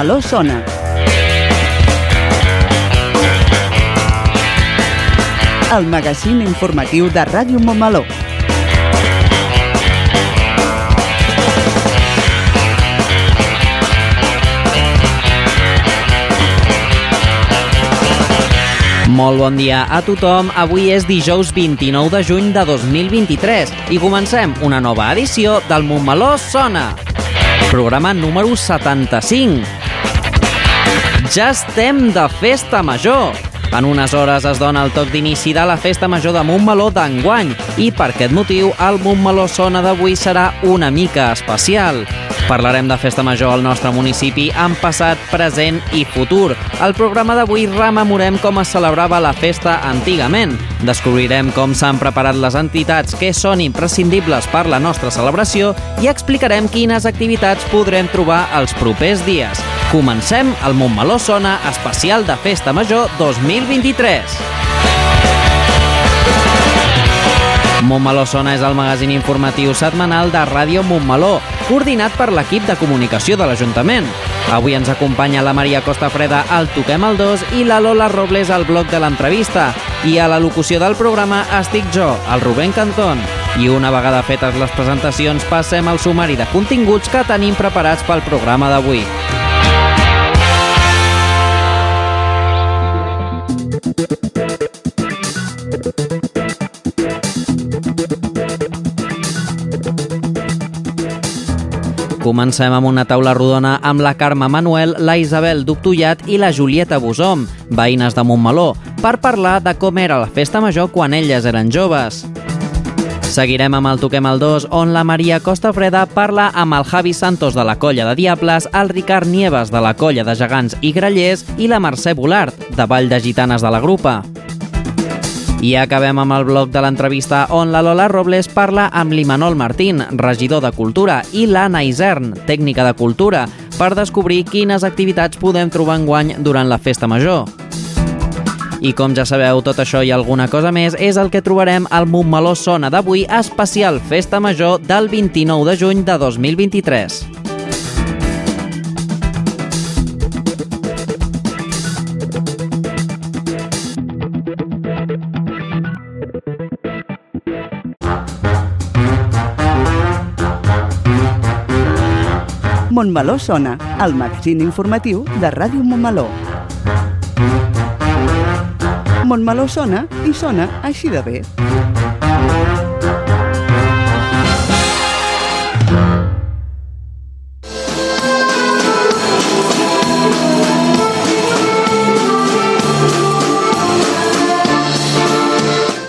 Montmeló sona. El magazín informatiu de Ràdio Montmeló. Molt bon dia a tothom. Avui és dijous 29 de juny de 2023 i comencem una nova edició del Montmeló Sona. Programa número 75. Ja estem de festa major. En unes hores es dona el toc d'inici de la festa major de Montmeló d'enguany i per aquest motiu el Montmeló Sona d'avui serà una mica especial. Parlarem de festa major al nostre municipi en passat, present i futur. Al programa d'avui rememorem com es celebrava la festa antigament. Descobrirem com s'han preparat les entitats que són imprescindibles per la nostra celebració i explicarem quines activitats podrem trobar els propers dies. Comencem el Montmeló Sona especial de Festa Major 2023. Montmeló Sona és el magazín informatiu setmanal de Ràdio Montmeló, coordinat per l'equip de comunicació de l'Ajuntament. Avui ens acompanya la Maria Costa Freda al Toquem el 2 i la Lola Robles al bloc de l'entrevista. I a la locució del programa estic jo, el Rubén Cantón. I una vegada fetes les presentacions passem al sumari de continguts que tenim preparats pel programa d'avui. Comencem amb una taula rodona amb la Carme Manuel, la Isabel Ductullat i la Julieta Bosom, veïnes de Montmeló, per parlar de com era la festa major quan elles eren joves. Seguirem amb el Toquem el 2, on la Maria Costa Freda parla amb el Javi Santos de la Colla de Diables, el Ricard Nieves de la Colla de Gegants i Grallers i la Mercè Bolart, de Vall de Gitanes de la Grupa. I acabem amb el bloc de l'entrevista on la Lola Robles parla amb l'Imanol Martín, regidor de Cultura, i l'Anna Isern, tècnica de Cultura, per descobrir quines activitats podem trobar enguany durant la festa major. I com ja sabeu, tot això i alguna cosa més és el que trobarem al Montmeló Sona d'avui, especial Festa Major del 29 de juny de 2023. Montmeló sona, el magazín informatiu de Ràdio Montmeló. Montmeló sona i sona així de bé.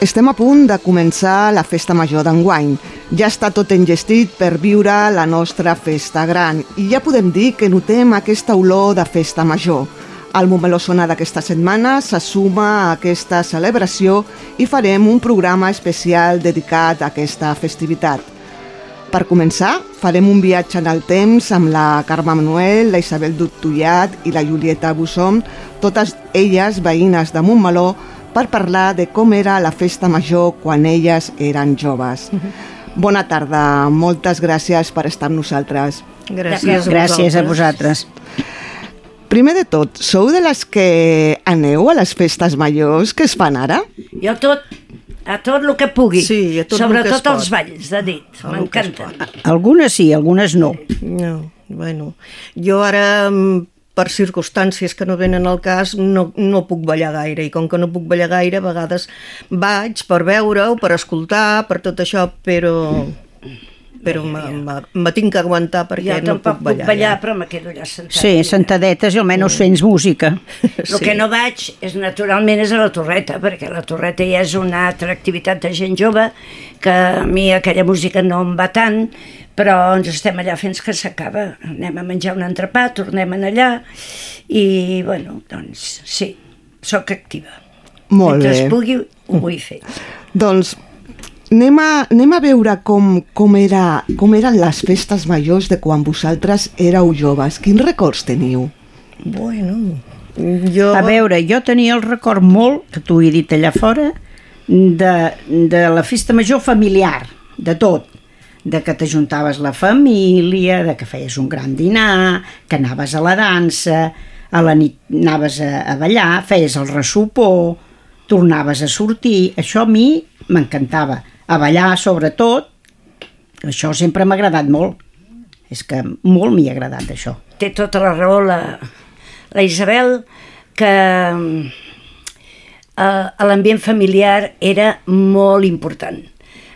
Estem a punt de començar la festa major d'enguany. Ja està tot engestit per viure la nostra festa gran i ja podem dir que notem aquesta olor de festa major. El Montmeló Sona d'aquesta setmana se suma a aquesta celebració i farem un programa especial dedicat a aquesta festivitat. Per començar, farem un viatge en el temps amb la Carme Manuel, la Isabel Dutullat i la Julieta Bussom, totes elles veïnes de Montmeló, per parlar de com era la festa major quan elles eren joves. Bona tarda, moltes gràcies per estar amb nosaltres. Gràcies, gràcies a vosaltres. Primer de tot, sou de les que aneu a les festes majors que es fan ara? Jo tot, a tot el que pugui. Sí, a tot Sobretot els balls de nit, m'encanten. Algunes sí, algunes no. No, bueno, jo ara, mm, per circumstàncies que no venen al cas, no, no puc ballar gaire, i com que no puc ballar gaire, a vegades vaig per veure-ho, per escoltar, per tot això, però però me, me, me tinc que aguantar perquè jo no puc ballar. puc ballar, ja. però me quedo allà sentada. Sí, sentadetes i almenys fents música. El que no vaig, és naturalment, és a la Torreta, perquè la Torreta ja és una altra activitat de gent jove, que a mi aquella música no em va tant, però ens estem allà fins que s'acaba. Anem a menjar un entrepà, tornem en allà, i, bueno, doncs, sí, sóc activa. Molt Mentre bé. es pugui, ho vull fer. Doncs anem a, anem a veure com, com, era, com eren les festes majors de quan vosaltres éreu joves. Quins records teniu? Bueno, jo... A veure, jo tenia el record molt, que t'ho he dit allà fora, de, de la festa major familiar, de tot de que t'ajuntaves la família, de que feies un gran dinar, que anaves a la dansa, a la nit anaves a, a ballar, feies el ressupor, tornaves a sortir, això a mi m'encantava. A ballar, sobretot, això sempre m'ha agradat molt. És que molt m'hi ha agradat, això. té tota la raó la, la Isabel que eh, l'ambient familiar era molt important.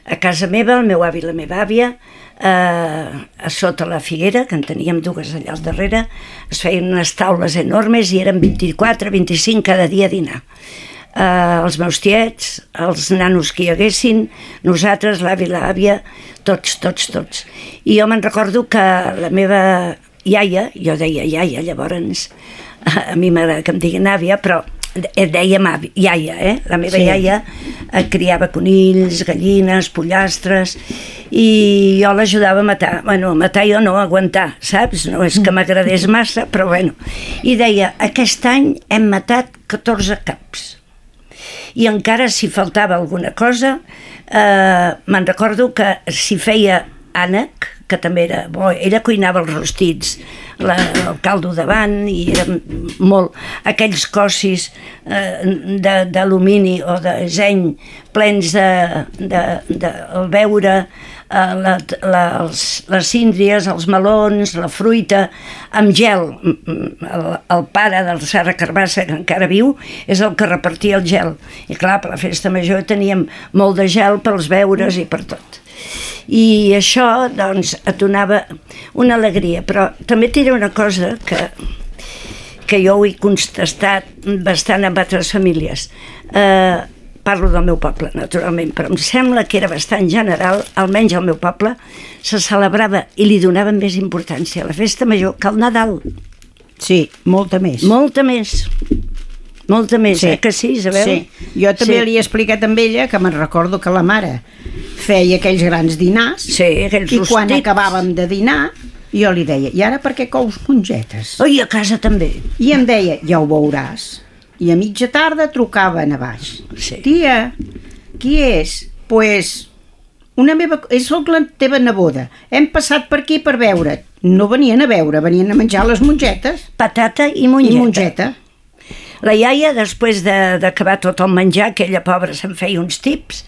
A casa meva, el meu avi i la meva àvia, eh, a sota la figuera, que en teníem dues allà al darrere, es feien unes taules enormes i eren 24, 25 cada dia a dinar. Eh, els meus tiets, els nanos que hi haguessin, nosaltres, l'avi i l'àvia, tots, tots, tots. I jo me'n recordo que la meva iaia, jo deia iaia, llavors a mi m'agrada que em diguin àvia, però dèiem avi, iaia, eh? La meva Sí. sí. iaia eh, criava conills, gallines, pollastres, i jo l'ajudava a matar. Bueno, a matar jo no, a aguantar, saps? No és que m'agradés massa, però bueno. I deia, aquest any hem matat 14 caps i encara si faltava alguna cosa eh, me'n recordo que si feia ànec que també era bo, ella cuinava els rostits la, el caldo davant i era molt aquells cossis eh, d'alumini o de zeny plens de, de, de el beure eh, la, la, els, les síndries, els melons, la fruita, amb gel. El, el pare del Serra Carbassa, que encara viu, és el que repartia el gel. I clar, per la festa major teníem molt de gel pels beures i per tot. I això, doncs, et donava una alegria, però també t'hi diré una cosa que, que jo ho he contestat bastant amb altres famílies. Eh, parlo del meu poble, naturalment, però em sembla que era bastant general, almenys al meu poble, se celebrava i li donaven més importància a la festa major que al Nadal. Sí, molta més. Molta més. Molta més, sí. eh, que sí, Isabel? Sí. Jo també sí. li he explicat amb ella que me'n recordo que la mare feia aquells grans dinars Sí, aquells i quan rostits. acabàvem de dinar jo li deia, i ara per què cous mongetes? Oi, a casa també. I em deia, ja ho veuràs. I a mitja tarda trucaven a baix. Sí. Tia, qui és? Pues una meva, el la teva neboda. Hem passat per aquí per veure't. No venien a veure, venien a menjar les mongetes Patata i mongeta. i mongeta. La iaia, després de- d'acabar tot el menjar, aquella pobra se'n feia uns tips,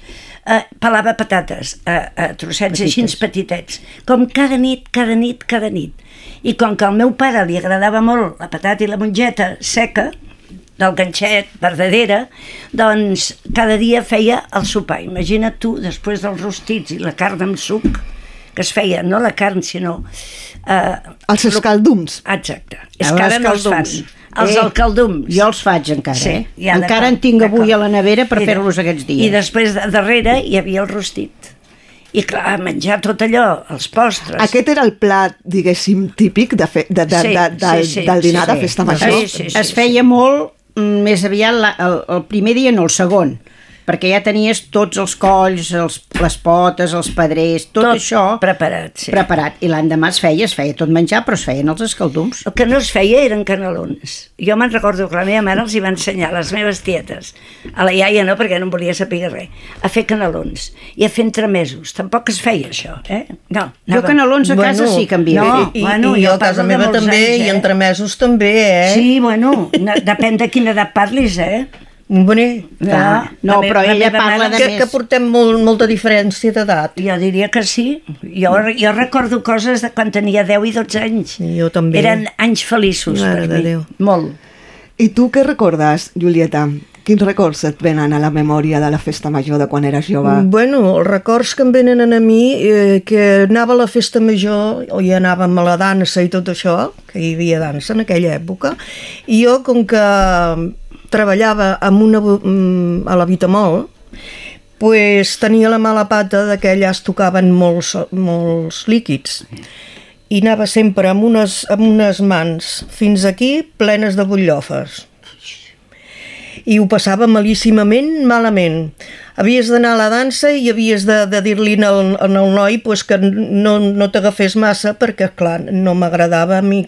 eh, pelava patates a, a trossets així petitets, com cada nit, cada nit, cada nit. I com que al meu pare li agradava molt la patata i la mongeta seca, del ganxet, verdadera, doncs cada dia feia el sopar. Imagina't tu, després dels rostits i la carn amb suc, que es feia, no la carn, sinó... Eh, Els escaldums. Exacte. És Els que ara no els fan. Els Eh, alcaldums. Jo els faig encara, Sí, eh? ja, encara en tinc avui a la nevera per fer-los aquests dies. I després, de, darrere, hi havia el rostit. I clar, menjar tot allò, els postres. Aquest era el plat, diguéssim, típic de fe, de, de, Sí, de, de, sí, sí, del dinar sí, de festa sí. major. Sí, sí, sí, es feia molt mm, més aviat la, el, el primer dia, no el segon, perquè ja tenies tots els colls, els, les potes, els pedrers, tot, Tot això preparat, sí. preparat. I l'endemà es feia, es feia tot menjar, però es feien els escaldums. El que no es feia eren canelons. Jo me'n recordo que la meva mare els hi va ensenyar a les meves tietes, a la iaia no, perquè no en volia saber res, a fer canelons i a fer entremesos. Tampoc es feia això, eh? No, Jo canelons a casa sí que en havia no. I, bueno, i jo jo a casa meva també, anys, i eh? entre mesos també, eh? Sí, bueno, no, depèn de quina edat parlis, eh? Bueno, Clar. No, la me- però la ella parla de que, més. que portem molt, molta diferència d'edat. Jo diria que sí. Jo, jo recordo coses de quan tenia 10 i 12 anys. Jo també. Eren anys feliços Mare per de mi. Déu. Molt. I tu què recordes, Julieta? Quins records et venen a la memòria de la festa major de quan eres jove? Bueno, els records que em venen a mi, eh, que anava a la festa major, o hi anàvem a la dansa i tot això, que hi havia dansa en aquella època, i jo, com que treballava amb una, mm, a la Vitamol, pues, tenia la mala pata de que allà es tocaven molts, molts líquids i anava sempre amb unes, amb unes mans fins aquí plenes de butllofes i ho passava malíssimament malament. Havies d'anar a la dansa i havies de, de dir-li al, al noi pues, que no, no t'agafés massa perquè, clar, no m'agradava a mi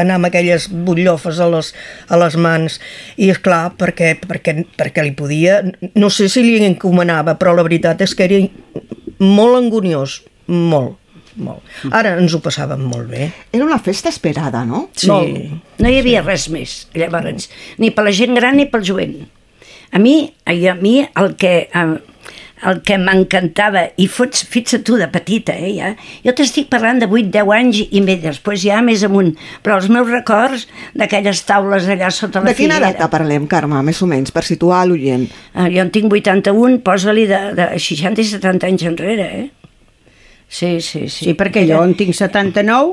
anar amb aquelles butllofes a les, a les mans. I, és clar perquè, perquè, perquè li podia... No sé si li encomanava, però la veritat és que era molt angoniós, molt, molt. Ara ens ho passàvem molt bé. Era una festa esperada, no? Sí. Molt. No hi havia res més, llavors, ni per la gent gran ni pel jovent. A mi, a mi el que, eh, el que m'encantava, i fots, fixa't tu de petita, eh, ja, jo t'estic parlant de 8-10 anys i més, després ja més amunt, però els meus records d'aquelles taules allà sota la De quina figuera... data parlem, Carme, més o menys, per situar l'oient? Eh, jo en tinc 81, posa-li de, de 60 i 70 anys enrere, eh? Sí, sí, sí. Sí, perquè jo en tinc 79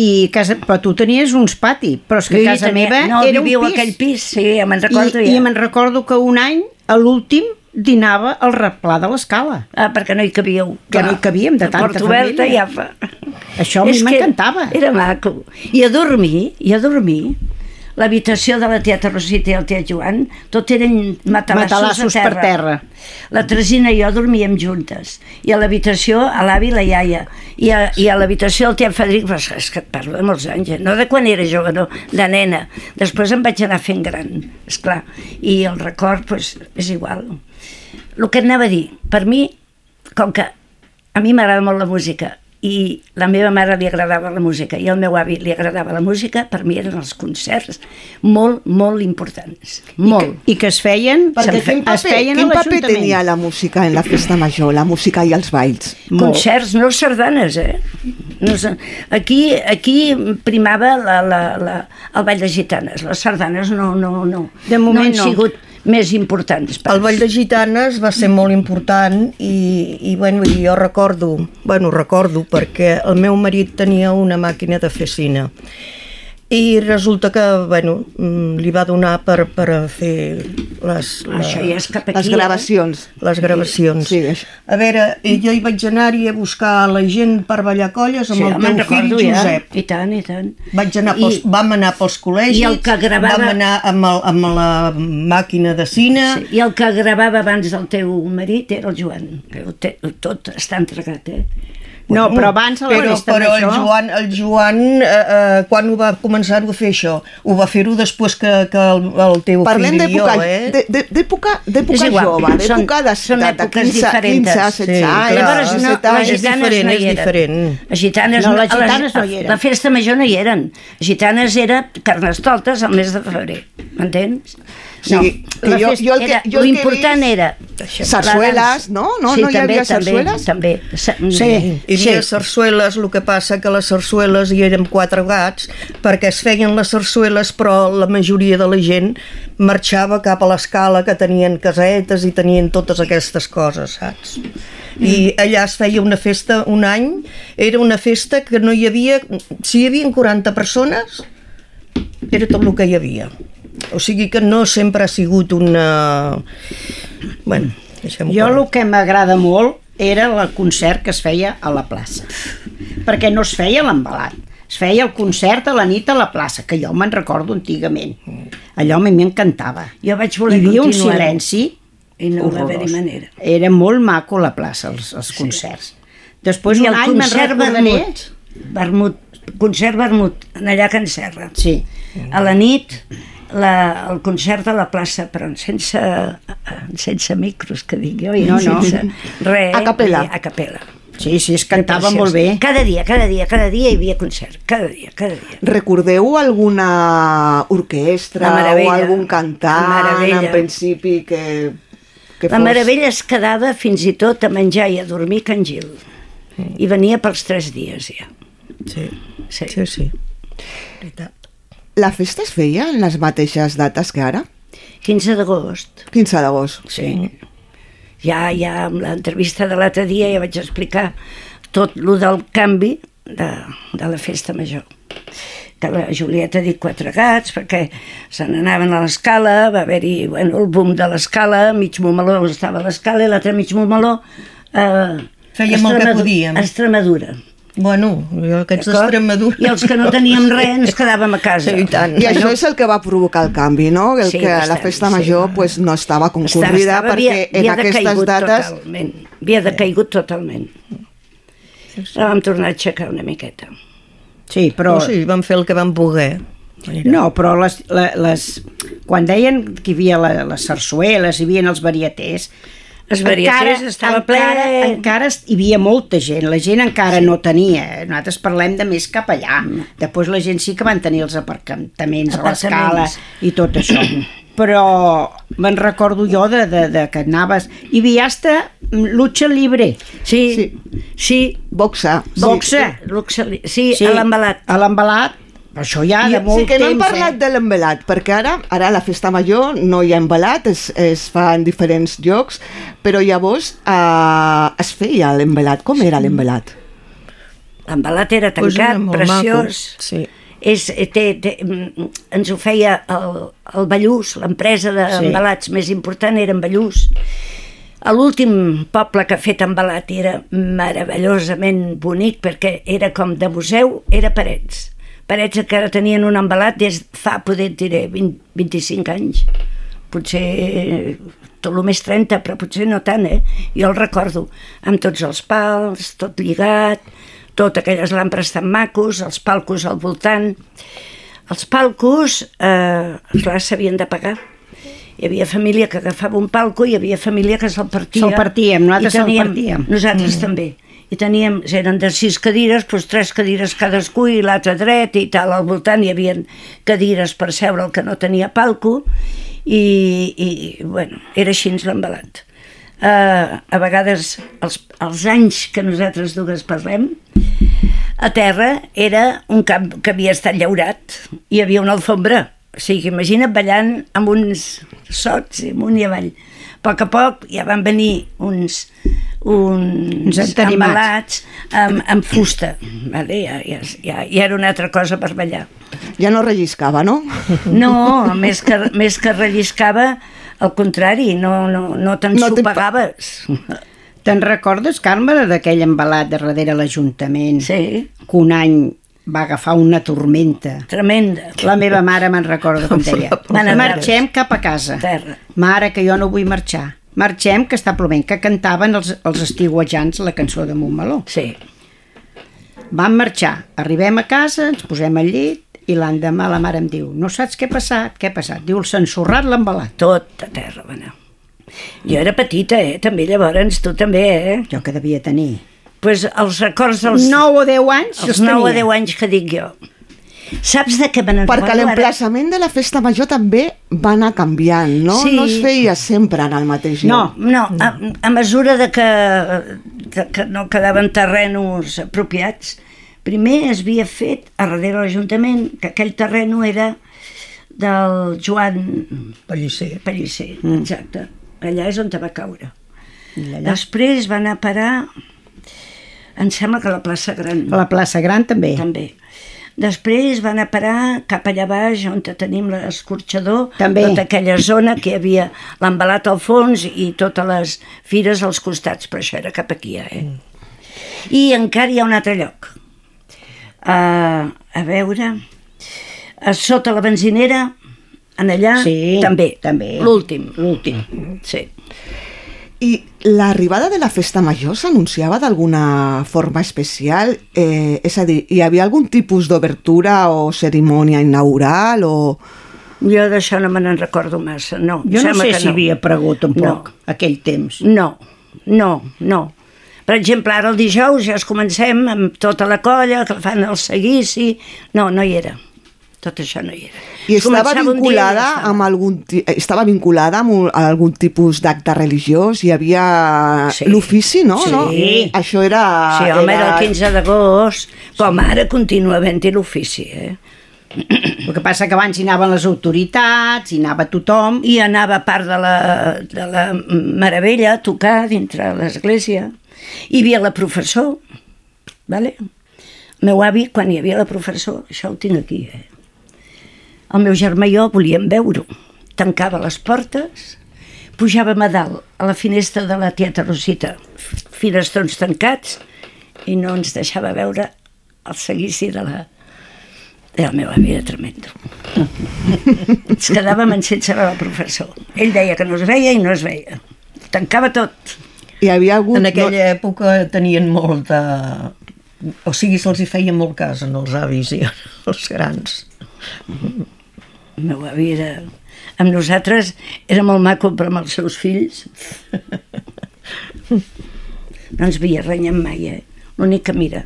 i casa, però tu tenies uns pati, però és que hi casa tenia- meva no, era un pis. aquell pis, sí, ja me'n recordo I, ja. I me'n recordo que un any, a l'últim, dinava al replà de l'escala. Ah, perquè no hi cabíeu. Que no hi cabíem, de tanta porta oberta família. ja fa... Això a mi m'encantava. Era maco. I a dormir, i a dormir, l'habitació de la tieta Rosita i el tiet Joan, tot eren matalassos, Matalassos a per terra. terra. La Tresina i jo dormíem juntes. I a l'habitació, a l'avi i la iaia. I a, i a l'habitació del tiet Federic, però és que et parlo de molts anys, eh? no de quan era jove, no, de nena. Després em vaig anar fent gran, és clar. I el record, doncs, és igual. El que anava a dir, per mi, com que a mi m'agrada molt la música i la meva mare li agradava la música i al meu avi li agradava la música, per mi eren els concerts molt, molt importants. Molt. I que es feien, Perquè quin es paper, feien quin a paper tenia la música en la festa major, la música i els balls? Molt. Concerts, no sardanes, eh? No, aquí, aquí primava la, la, la, el ball de gitanes. Les sardanes no, no, no. De moment no han no. sigut més importants. per El Ball de Gitanes va ser molt important i, i bueno, i jo recordo, bueno, recordo perquè el meu marit tenia una màquina de fer cine i resulta que bueno, mm, li va donar per, per fer les, Això ja és cap aquí. Les gravacions. les gravacions. Sí, això. A veure, i jo hi vaig anar-hi a buscar la gent per ballar colles amb Sí, el teu fill recordo ja. Josep. I tant, i tant. Vaig anar pels, I, vam anar pels col·legis, I el que gravava- vam anar amb, el, amb la màquina de cine, sí, I el que gravava abans del teu marit era el Joan. tot està entregat, eh? No, però abans a la però, festa però el. Joan, el Joan eh, eh, quan ho va començar-ho a fer això? Ho va fer-ho després que, que el, el teu Parlem fill i jo, d'època eh? d'època d'època jove, d'època de, són de, de èpoques 15, 15, diferents. 16 Sí, anys, clar. Llavors, no, 17 les gitanes diferent, no hi eren. diferent. Les gitanes, No, les a gitanes no hi eren. La festa major no hi eren. Les gitanes era carnestoltes al mes de febrer, m'entens? O sigui, que jo, jo el que, era, jo lo el que he important vist- era... Sarsueles, no? No, sí, no hi també, havia sarsueles? També, també. Sí. Hi havia sarsueles, el que passa que les sarsueles hi eren quatre gats, perquè es feien les sarsueles, però la majoria de la gent marxava cap a l'escala, que tenien casetes i tenien totes aquestes coses, saps? I allà es feia una festa un any, era una festa que no hi havia... Si hi havia 40 persones, era tot el que hi havia. O sigui que no sempre ha sigut una... Bueno, deixem-ho Jo el que m'agrada molt era el concert que es feia a la plaça. Perquè no es feia l'embalat. Es feia el concert a la nit a la plaça, que jo me'n recordo antigament. Allò a mi m'encantava. Jo vaig Hi voler havia un silenci I no va horrorós. haver-hi manera. Era molt maco la plaça, els, els concerts. Després I un el any me'n recordaré... vermut. Vermut. Concert vermut, en allà a Can Serra. Sí. A la nit, la, el concert a la plaça, però sense, sense micros, que dic jo, i No, no. sense res. A capella. A capella. Sí, sí, es cantava molt bé. Cada dia, cada dia, cada dia hi havia concert. Cada dia, cada dia. Recordeu alguna orquestra La o algun La cantant en principi que, que La fos... meravella es quedava fins i tot a menjar i a dormir Can Gil. I venia pels tres dies ja. Sí, Sí. sí, sí. La festa es feia en les mateixes dates que ara? 15 d'agost. 15 d'agost. Sí. Ja, ja amb l'entrevista de l'altre dia ja vaig explicar tot lo del canvi de, de la festa major que la Julieta ha dit quatre gats perquè se n'anaven a l'escala, va haver-hi bueno, el boom de l'escala, mig Montmeló estava a l'escala i l'altre mig Montmeló eh, Fèiem el que podíem. Extremadura. Bueno, jo aquests d'Extremadura... I els que no teníem res ens quedàvem a casa. Sí, i tant. I això és el que va provocar el canvi, no? El Sí, que la bastant, festa sí. major pues, no estava concurrida Estava- perquè havia- en havia aquestes dates... Totalment. Havia decaigut totalment. La vam tornar a aixecar una miqueta. Sí, però... Però sí, vam fer el que vam poder. No, però les, la- les, quan deien que hi havia la, les sarsueles, hi havia els varietés, Els varietés estava ple. encara, encara hi havia molta gent, la gent encara sí. no tenia, nosaltres parlem de més cap allà, després la gent sí que van tenir els aparcaments a l'escala i tot això, però me'n recordo jo de, de, de que anaves, hi havia hasta lucha libre, Sí, sí. Sí. sí. Boxa. Boxa. Luxe- Sí, sí, a l'embalat. a l'embalat, però això ja I de molt sí que no hem temps, parlat eh? de l'embelat, perquè ara ara la festa major no hi ha embelat, es, es fa en diferents llocs, però llavors eh, es feia l'embelat. Com era l'embelat? L'embalat era Pues tancat, era molt preciós. Maco. Sí. És, eh, té, té, mm, ens ho feia el, el Ballús, l'empresa d'embalats sí. més important era en Ballús. L'últim poble que ha fet embalat era meravellosament bonic perquè era com de museu, era Parets. Parets que ara tenien un embalat des fa, poder diré, 20, 25 anys. Potser tot el més 30, però potser no tant, eh? Jo el recordo, amb tots els pals, tot lligat, tot aquelles lampres tan macos, els palcos al voltant. Els palcos, eh, clar, s'havien de pagar. Hi havia família que agafava un palco i hi havia família que se'l partia. Se'l partíem, nosaltres se'l partíem. Nosaltres mm. també. I teníem, eren de sis cadires, doncs tres cadires cadascú i l'altre dret i tal. Al voltant hi havia cadires per seure el que no tenia palco i, i bueno, era així l'embalat. Uh, a vegades, els, els anys que nosaltres dues parlem, a terra era un camp que havia estat llaurat, hi havia una alfombra, o sigui, imagina't ballant amb uns sots amunt i avall. A poc a poc ja van venir uns, uns, embalats amb, amb fusta. Vale? Ja, ja, ja, ja era una altra cosa per ballar. Ja no relliscava, no? No, més que, més que relliscava, al contrari, no, no, no No te- t'ensopagaves. Te'n recordes, Carme, d'aquell embalat de darrere l'Ajuntament? Sí, que un any va agafar una tormenta. tremenda. La meva mare me'n recorda com deia. Marxem cap a casa. Terra. Mare, que jo no vull marxar. Marxem, que està plovent, que cantaven els, els estiuejants la cançó de Montmeló. Sí. Vam marxar, arribem a casa, ens posem al llit i l'endemà la mare em diu no saps què ha passat? Què ha passat? Diu, s'ha ensorrat l'embalat. Tot a terra va anar. Jo era petita, eh? També llavors, tu també, eh? Jo que devia tenir pues els records dels... 9 o 10 anys, els els 9 o tenia. 10 anys que dic jo. Saps de què me n'en Perquè l'emplaçament de la festa major també va anar canviant, no? Sí. No es feia sempre en el mateix lloc. No, No, a, a mesura de que, de que no quedaven terrenos apropiats, primer es havia fet a darrere de l'Ajuntament, que aquell terreno era del Joan Pellicer. Pellicer, mm. exacte. Allà és on va caure. Després va anar a parar, em sembla que la plaça Gran. La plaça Gran també. també. Després van a parar cap allà baix on tenim l'escorxador, També. tota aquella zona que hi havia l'embalat al fons i totes les fires als costats, però això era cap aquí, eh? I encara hi ha un altre lloc. Uh, a veure, a sota la benzinera, en allà, Sí, també. també. L'últim. L'últim. Sí. I l'arribada de la festa major s'anunciava d'alguna forma especial? Eh, és a dir, hi havia algun tipus d'obertura o cerimònia inaugural o... Jo d'això no me n'en recordo massa, no. Jo no sembla sé que si havia pregut tampoc, No. aquell temps. No, no, no. Per exemple, ara el dijous ja es comencem amb tota la colla, que fan el seguici... No, no hi era. Tot això no hi era. I estava Començava dia vinculada estava. amb algun estava vinculada amb algun tipus d'acte religiós, hi havia Sí. l'ofici, no? Sí. no? Això era... Sí, home, era el 15 d'agost, com ara continua havent-hi l'ofici, eh? El que passa que abans hi anaven les autoritats, hi anava tothom, I anava part de la, de la meravella a tocar dintre l'església. Hi havia la professor, vale? el meu avi, quan hi havia la professor, això ho tinc aquí, eh? El meu germà i jo volíem veure-ho. Tancava les portes, pujàvem a dalt, a la finestra de la tieta Rosita, finestrons tancats, i no ens deixava veure el seguici de la, de la meva vida tremendo. Ens quedàvem en sense veure el professor. Ell deia que no es veia i no es veia. Tancava tot. Hi havia hagut... En aquella època tenien molt de... O sigui, se'ls hi feia molt cas en els avis i els grans. El meu avi era... Amb nosaltres era molt maco, però amb els seus fills no ens havia renyat mai, eh? L'únic que, mira,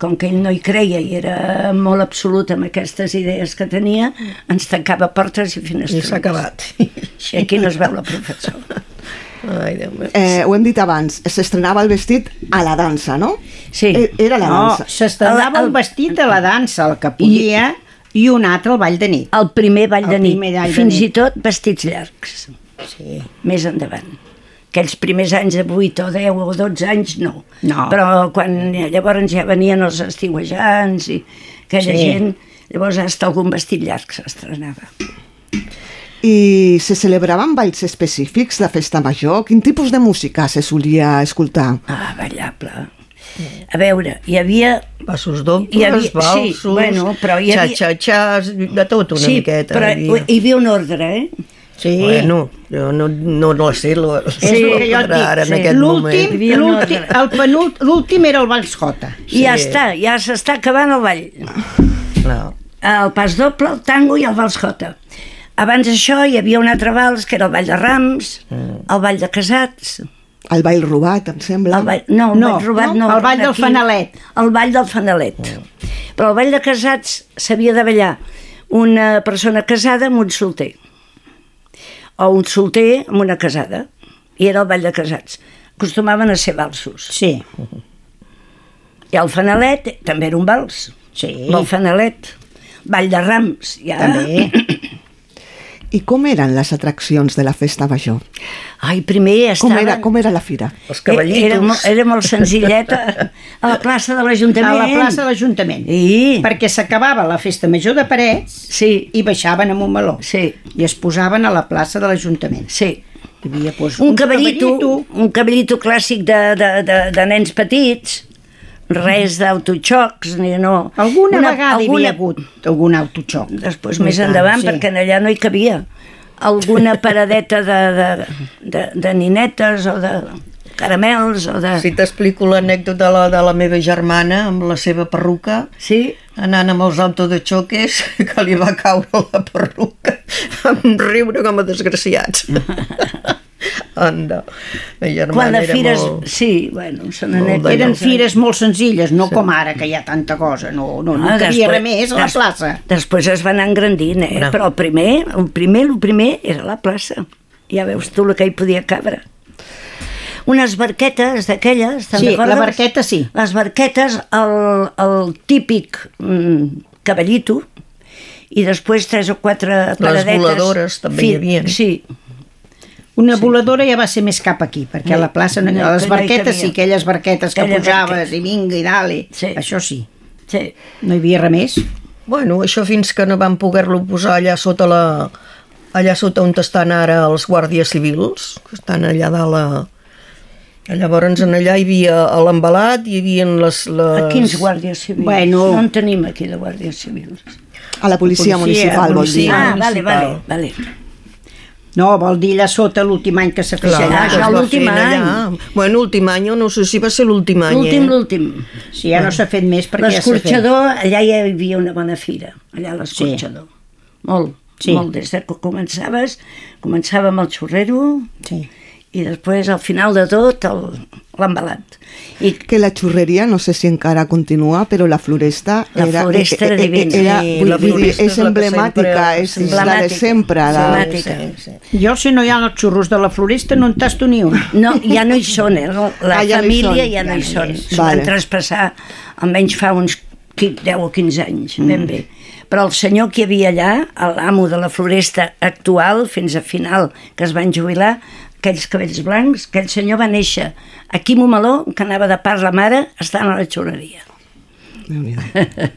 com que ell no hi creia i era molt absolut amb aquestes idees que tenia, ens tancava portes i I finestrons. s'ha acabat. I aquí no es veu la professora. Ai, Déu meu. Eh, ho hem dit abans, s'estrenava el vestit a la dansa, no? Sí. Eh, Era la no, dansa. s'estrenava El- el vestit a la dansa, el que podia, i, un altre al ball de nit. El primer ball El de nit, ball de fins nit. i tot vestits llargs, Sí. més endavant. Aquells primers anys de 8 o 10 o 12 anys, no. No. Però quan llavors ja venien els estiuejants i aquella Sí. gent, llavors hasta algun vestit llarg s'estrenava. I se celebraven balls específics de festa major? Quin tipus de música se solia escoltar? Ah, ballable. A veure, hi havia... Passos dobles, Hi havia- sí, valsos, bueno, però hi havia- xa-xa-xas, de tot una sí, miqueta. però hi havia. hi havia un ordre, eh? Sí. Bueno, jo no, no, no sé, lo, És el que jo et dic. ara en sí. aquest L'últim, moment. L'últim, el penúlt, l'últim era el Vals Jota. I ja està, ja s'està acabant el ball. No. El pas doble, el tango i el vals jota. Abans d'això hi havia un altre vals, que era el ball de rams, el ball de casats, El ball robat, em sembla. el ball, no, el No, ball robat no. no, el ball del aquí- fanalet. El ball del fanalet. Però el ball de casats s'havia de ballar una persona casada amb un solter. O un solter amb una casada. I era el ball de casats. Acostumaven a ser valsos. Sí, I el fanalet també era un vals. sí. El fanalet. Ball de rams, ja. També. I com eren les atraccions de la festa major? Ai, primer Com estaven... era, com era la fira? Els cavallitos. Era, molt- era molt senzilleta. A la plaça de A l'Ajuntament. la plaça de l'Ajuntament. Sí. Perquè s'acabava la festa major de Parets Sí, i baixaven a Montmeló. sí, I es posaven a la plaça de l'Ajuntament. sí. Hi havia doncs, Un caballito, un caballito clàssic de, de, de, de nens petits, res d'autoxocs, ni no... Alguna Una- vegada hi havia hagut algun autoxoc. Després, més tant, endavant, sí. perquè allà no hi cabia. Alguna paradeta de, de, de, de ninetes o de caramels o de... Si t'explico l'anècdota de la, de la meva germana amb la seva perruca, Sí? anant amb els autos de xoques, que li va caure la perruca, vam riure com a desgraciats. Anda, la germana Quan la era fires... molt... Sí, bueno, Molt anècdotes. Eren fires molt senzilles, no com ara, que hi ha tanta cosa. No, no, no Ah, hi havia després- res més a la plaça. Després es va anar engrandint, eh? Bueno. Però el primer, el primer, el primer era la plaça. Ja veus tu el que hi podia cabre. Unes barquetes d'aquelles, te'n Sí, recordes? la barqueta sí. Les barquetes, el, el típic mm, cavallito, i després tres o quatre paradetes. voladores també hi havia. Sí, Una voladora ja va ser més cap aquí, perquè a la plaça, no, No, a les que no hi barquetes sí, aquelles barquetes que Aquelles pujaves barquetes. i vinga i dale, Sí. això sí. sí. No hi havia res més. Bueno, això fins que no van poder-lo posar allà sota la... allà sota on estan ara els guàrdies civils, que estan allà dalt a... Llavors en allà hi havia a l'embalat, hi havia les... les... A quins guàrdies civils? Bueno. No en tenim aquí de guàrdies civils. A la policia, policia, municipal, vol dir. ah, vale, vale, vale. No, vol dir allà sota l'últim any que s'ha fet Clar, allà. va l'últim any. allà. Bueno, últim any, no sé si va ser l'últim any, L'últim, eh? l'últim. Si ja no s'ha fet més perquè ja s'ha fet. L'escorxador, allà hi havia una bona fira, allà a l'escorxador. Molt, Sí. molt. Des de que començaves, començava amb el xurrero Sí. i després, al final de tot, el- l'embalat. I Que la xurreria, no sé si encara continua, però la floresta La era, floresta era divina. era, Sí, vull la dir, floresta és és emblemàtica, sempre- és la de sempre. La... Emblemàtica. Sí, sí. Jo, si no hi ha els xurros de la floresta, no en tasto ni un. no, ja no hi són, eh? La, Ah, ja família són. ja no hi Ja no són. hi S'ho Vale. van traspassar, almenys fa uns qui- 10 o 15 anys, ben bé. Però el senyor que hi havia allà, l'amo de la floresta actual, fins a final, que es van jubilar, aquells cabells blancs, aquell senyor va néixer aquí a Montmeló, que anava de part la mare, estant a la xuleria.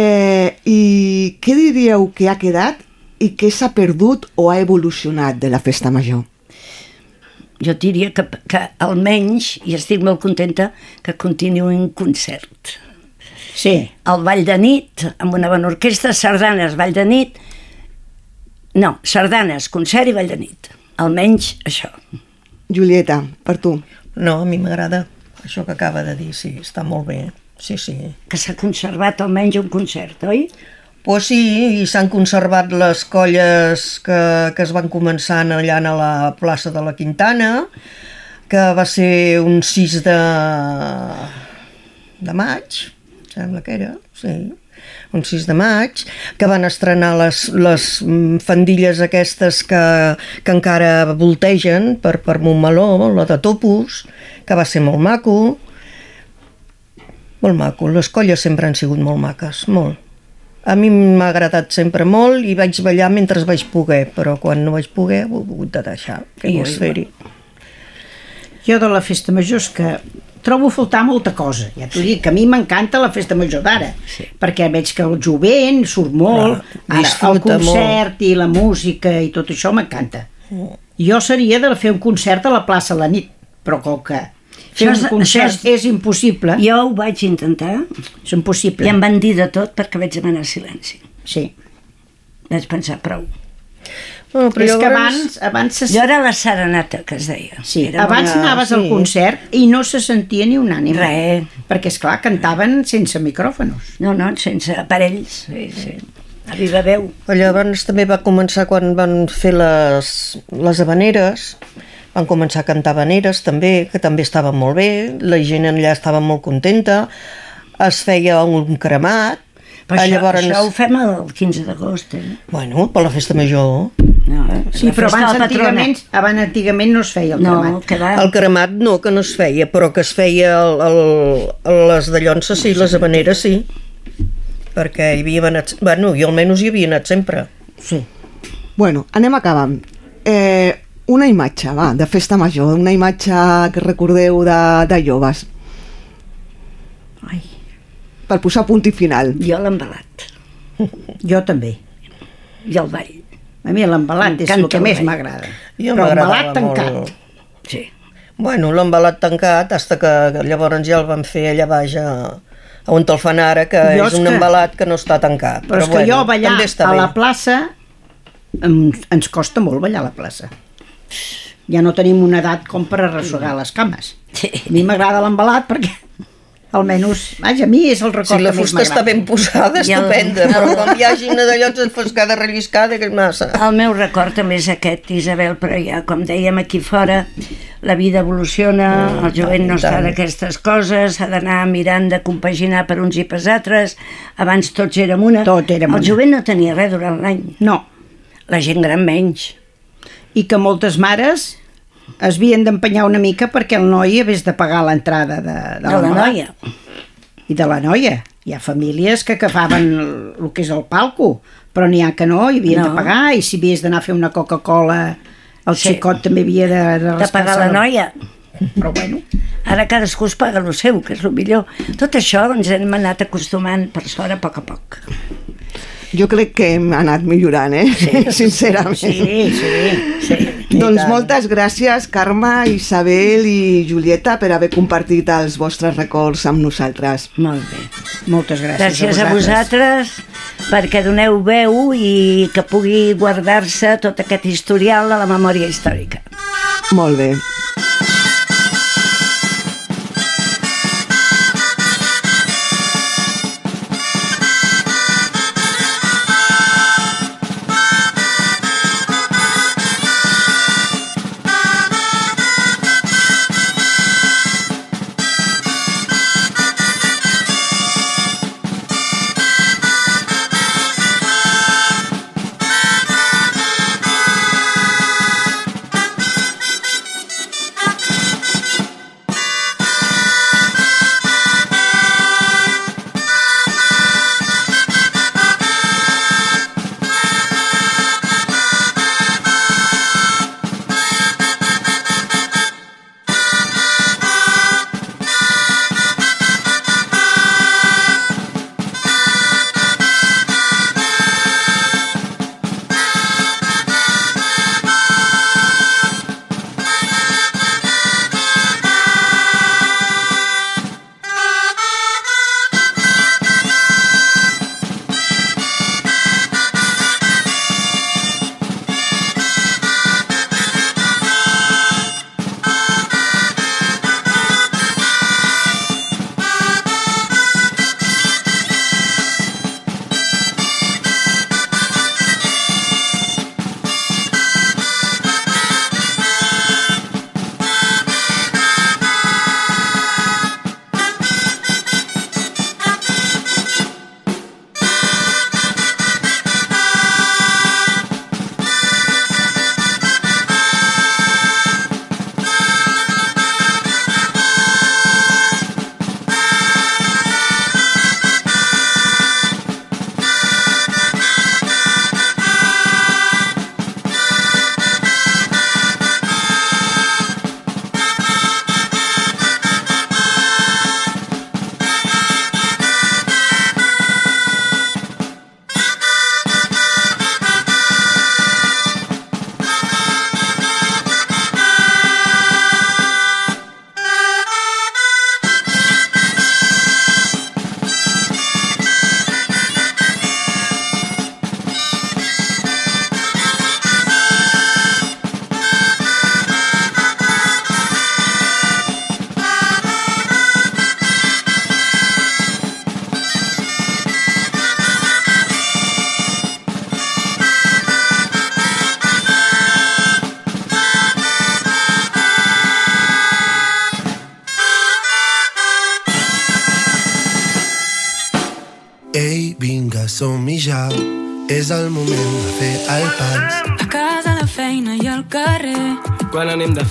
Eh, I què diríeu que ha quedat i què s'ha perdut o ha evolucionat de la festa major? Jo diria que, que almenys, i estic molt contenta, que continuï un concert. Sí, El Ball de nit, amb una bona orquestra, sardanes, Ball de nit... No, sardanes, concert i Ball de nit. Almenys això. Julieta, per tu. No, a mi m'agrada això que acaba de dir, sí, està molt bé. Sí, sí. Que s'ha conservat almenys un concert, oi? Pues sí, i s'han conservat les colles que, que es van començant allà a la plaça de la Quintana, que va ser un 6 de, de maig, sembla que era, sí, un 6 de maig, que van estrenar les, les mm, fandilles aquestes que, que encara voltegen per, per Montmeló, la de Topus, que va ser molt maco, molt maco, les colles sempre han sigut molt maques, molt. A mi m'ha agradat sempre molt i vaig ballar mentre vaig poder, però quan no vaig poder ho he hagut de deixar. Què I vols fer-hi? jo de la festa major és que trobo a faltar molta cosa. Ja t'ho dic, que a mi m'encanta la festa major d'ara, sí. perquè veig que el jovent surt molt, Clar, ara, el concert i la música i tot això m'encanta. Jo seria de fer un concert a la plaça a la nit, però com que fer Això un és- concert això és, impossible, Jo ho vaig intentar és impossible. i em van dir de tot perquè vaig demanar silenci. Sí. Vaig pensar, prou. No, però és que abans, abans se... Jo era la serenata, que es deia. Sí, Era abans bona- anaves al sí. concert i no se sentia ni un ànim. Res. Perquè, és clar cantaven sense micròfonos. No, no, sense aparells. Sí, sí. A viva veu. Llavors també va començar quan van fer les, les habaneres, van començar a cantar habaneres també, que també estaven molt bé, la gent allà estava molt contenta, es feia un cremat, Però això, llavors... això ho fem el 15 d'agost, eh? Bueno, per la festa major. No, eh? Sí, però abans antigament, abans antigament no es feia el No, cremat. El cremat no, que no es feia, però que es feia el, el, les de Llonsa sí, les habaneres sí. Perquè hi havia anat... Bueno, jo almenys hi havia anat sempre. Sí. Bueno, anem acabant. Eh, una imatge, va, de festa major, una imatge que recordeu de, de joves, Ai, per posar punt i final. Jo l'embalat. jo també. I el ball. A mi l'embalat és el que més m'agrada. Jo Però m'agradava tancat. molt. Sí. Bueno, l'embalat tancat, hasta que llavors ja el van fer allà baix a, a on el fan ara, que Jo és és un que- embalat que no està tancat. Però, és que bueno, jo ballar a la plaça em, ens costa molt ballar a la plaça. Ja no tenim una edat com per arrossegar les cames. Sí. A mi m'agrada l'embalat perquè almenys, vaja, a mi és el record Si la fusta està ben posada, I el- estupenda, però quan hi hagi una d'allò enfoscada, relliscada, que és massa. El meu record també és aquest, Isabel, però ja, com dèiem aquí fora, la vida evoluciona, Mm, el jovent no està d'aquestes coses, s'ha d'anar mirant de compaginar per uns i per altres, abans tots érem una. Tot érem el una. jovent no tenia res durant l'any, No, la gent gran menys. i que moltes mares es havien d'empenyar una mica perquè el noi hagués de pagar l'entrada de, de, De la l'embalat. noia. I de la noia. Hi ha famílies que agafaven el, el que és el palco, però n'hi ha que no, hi havien No. de pagar, i si havies d'anar a fer una Coca-Cola, el Sí. xicot també havia de, de, De pagar la noia. Però bueno, Ara cadascú es paga el seu, que és el millor. Tot això ens hem anat acostumant per sort a poc a poc. Jo crec que hem anat millorant, eh? Sincerament. sí, sí. Sí. Doncs moltes gràcies, Carme, Isabel i Julieta, per haver compartit els vostres records amb nosaltres. Molt bé. Moltes gràcies, Gràcies a vosaltres perquè doneu veu i que pugui guardar-se tot aquest historial a la memòria històrica. Molt bé.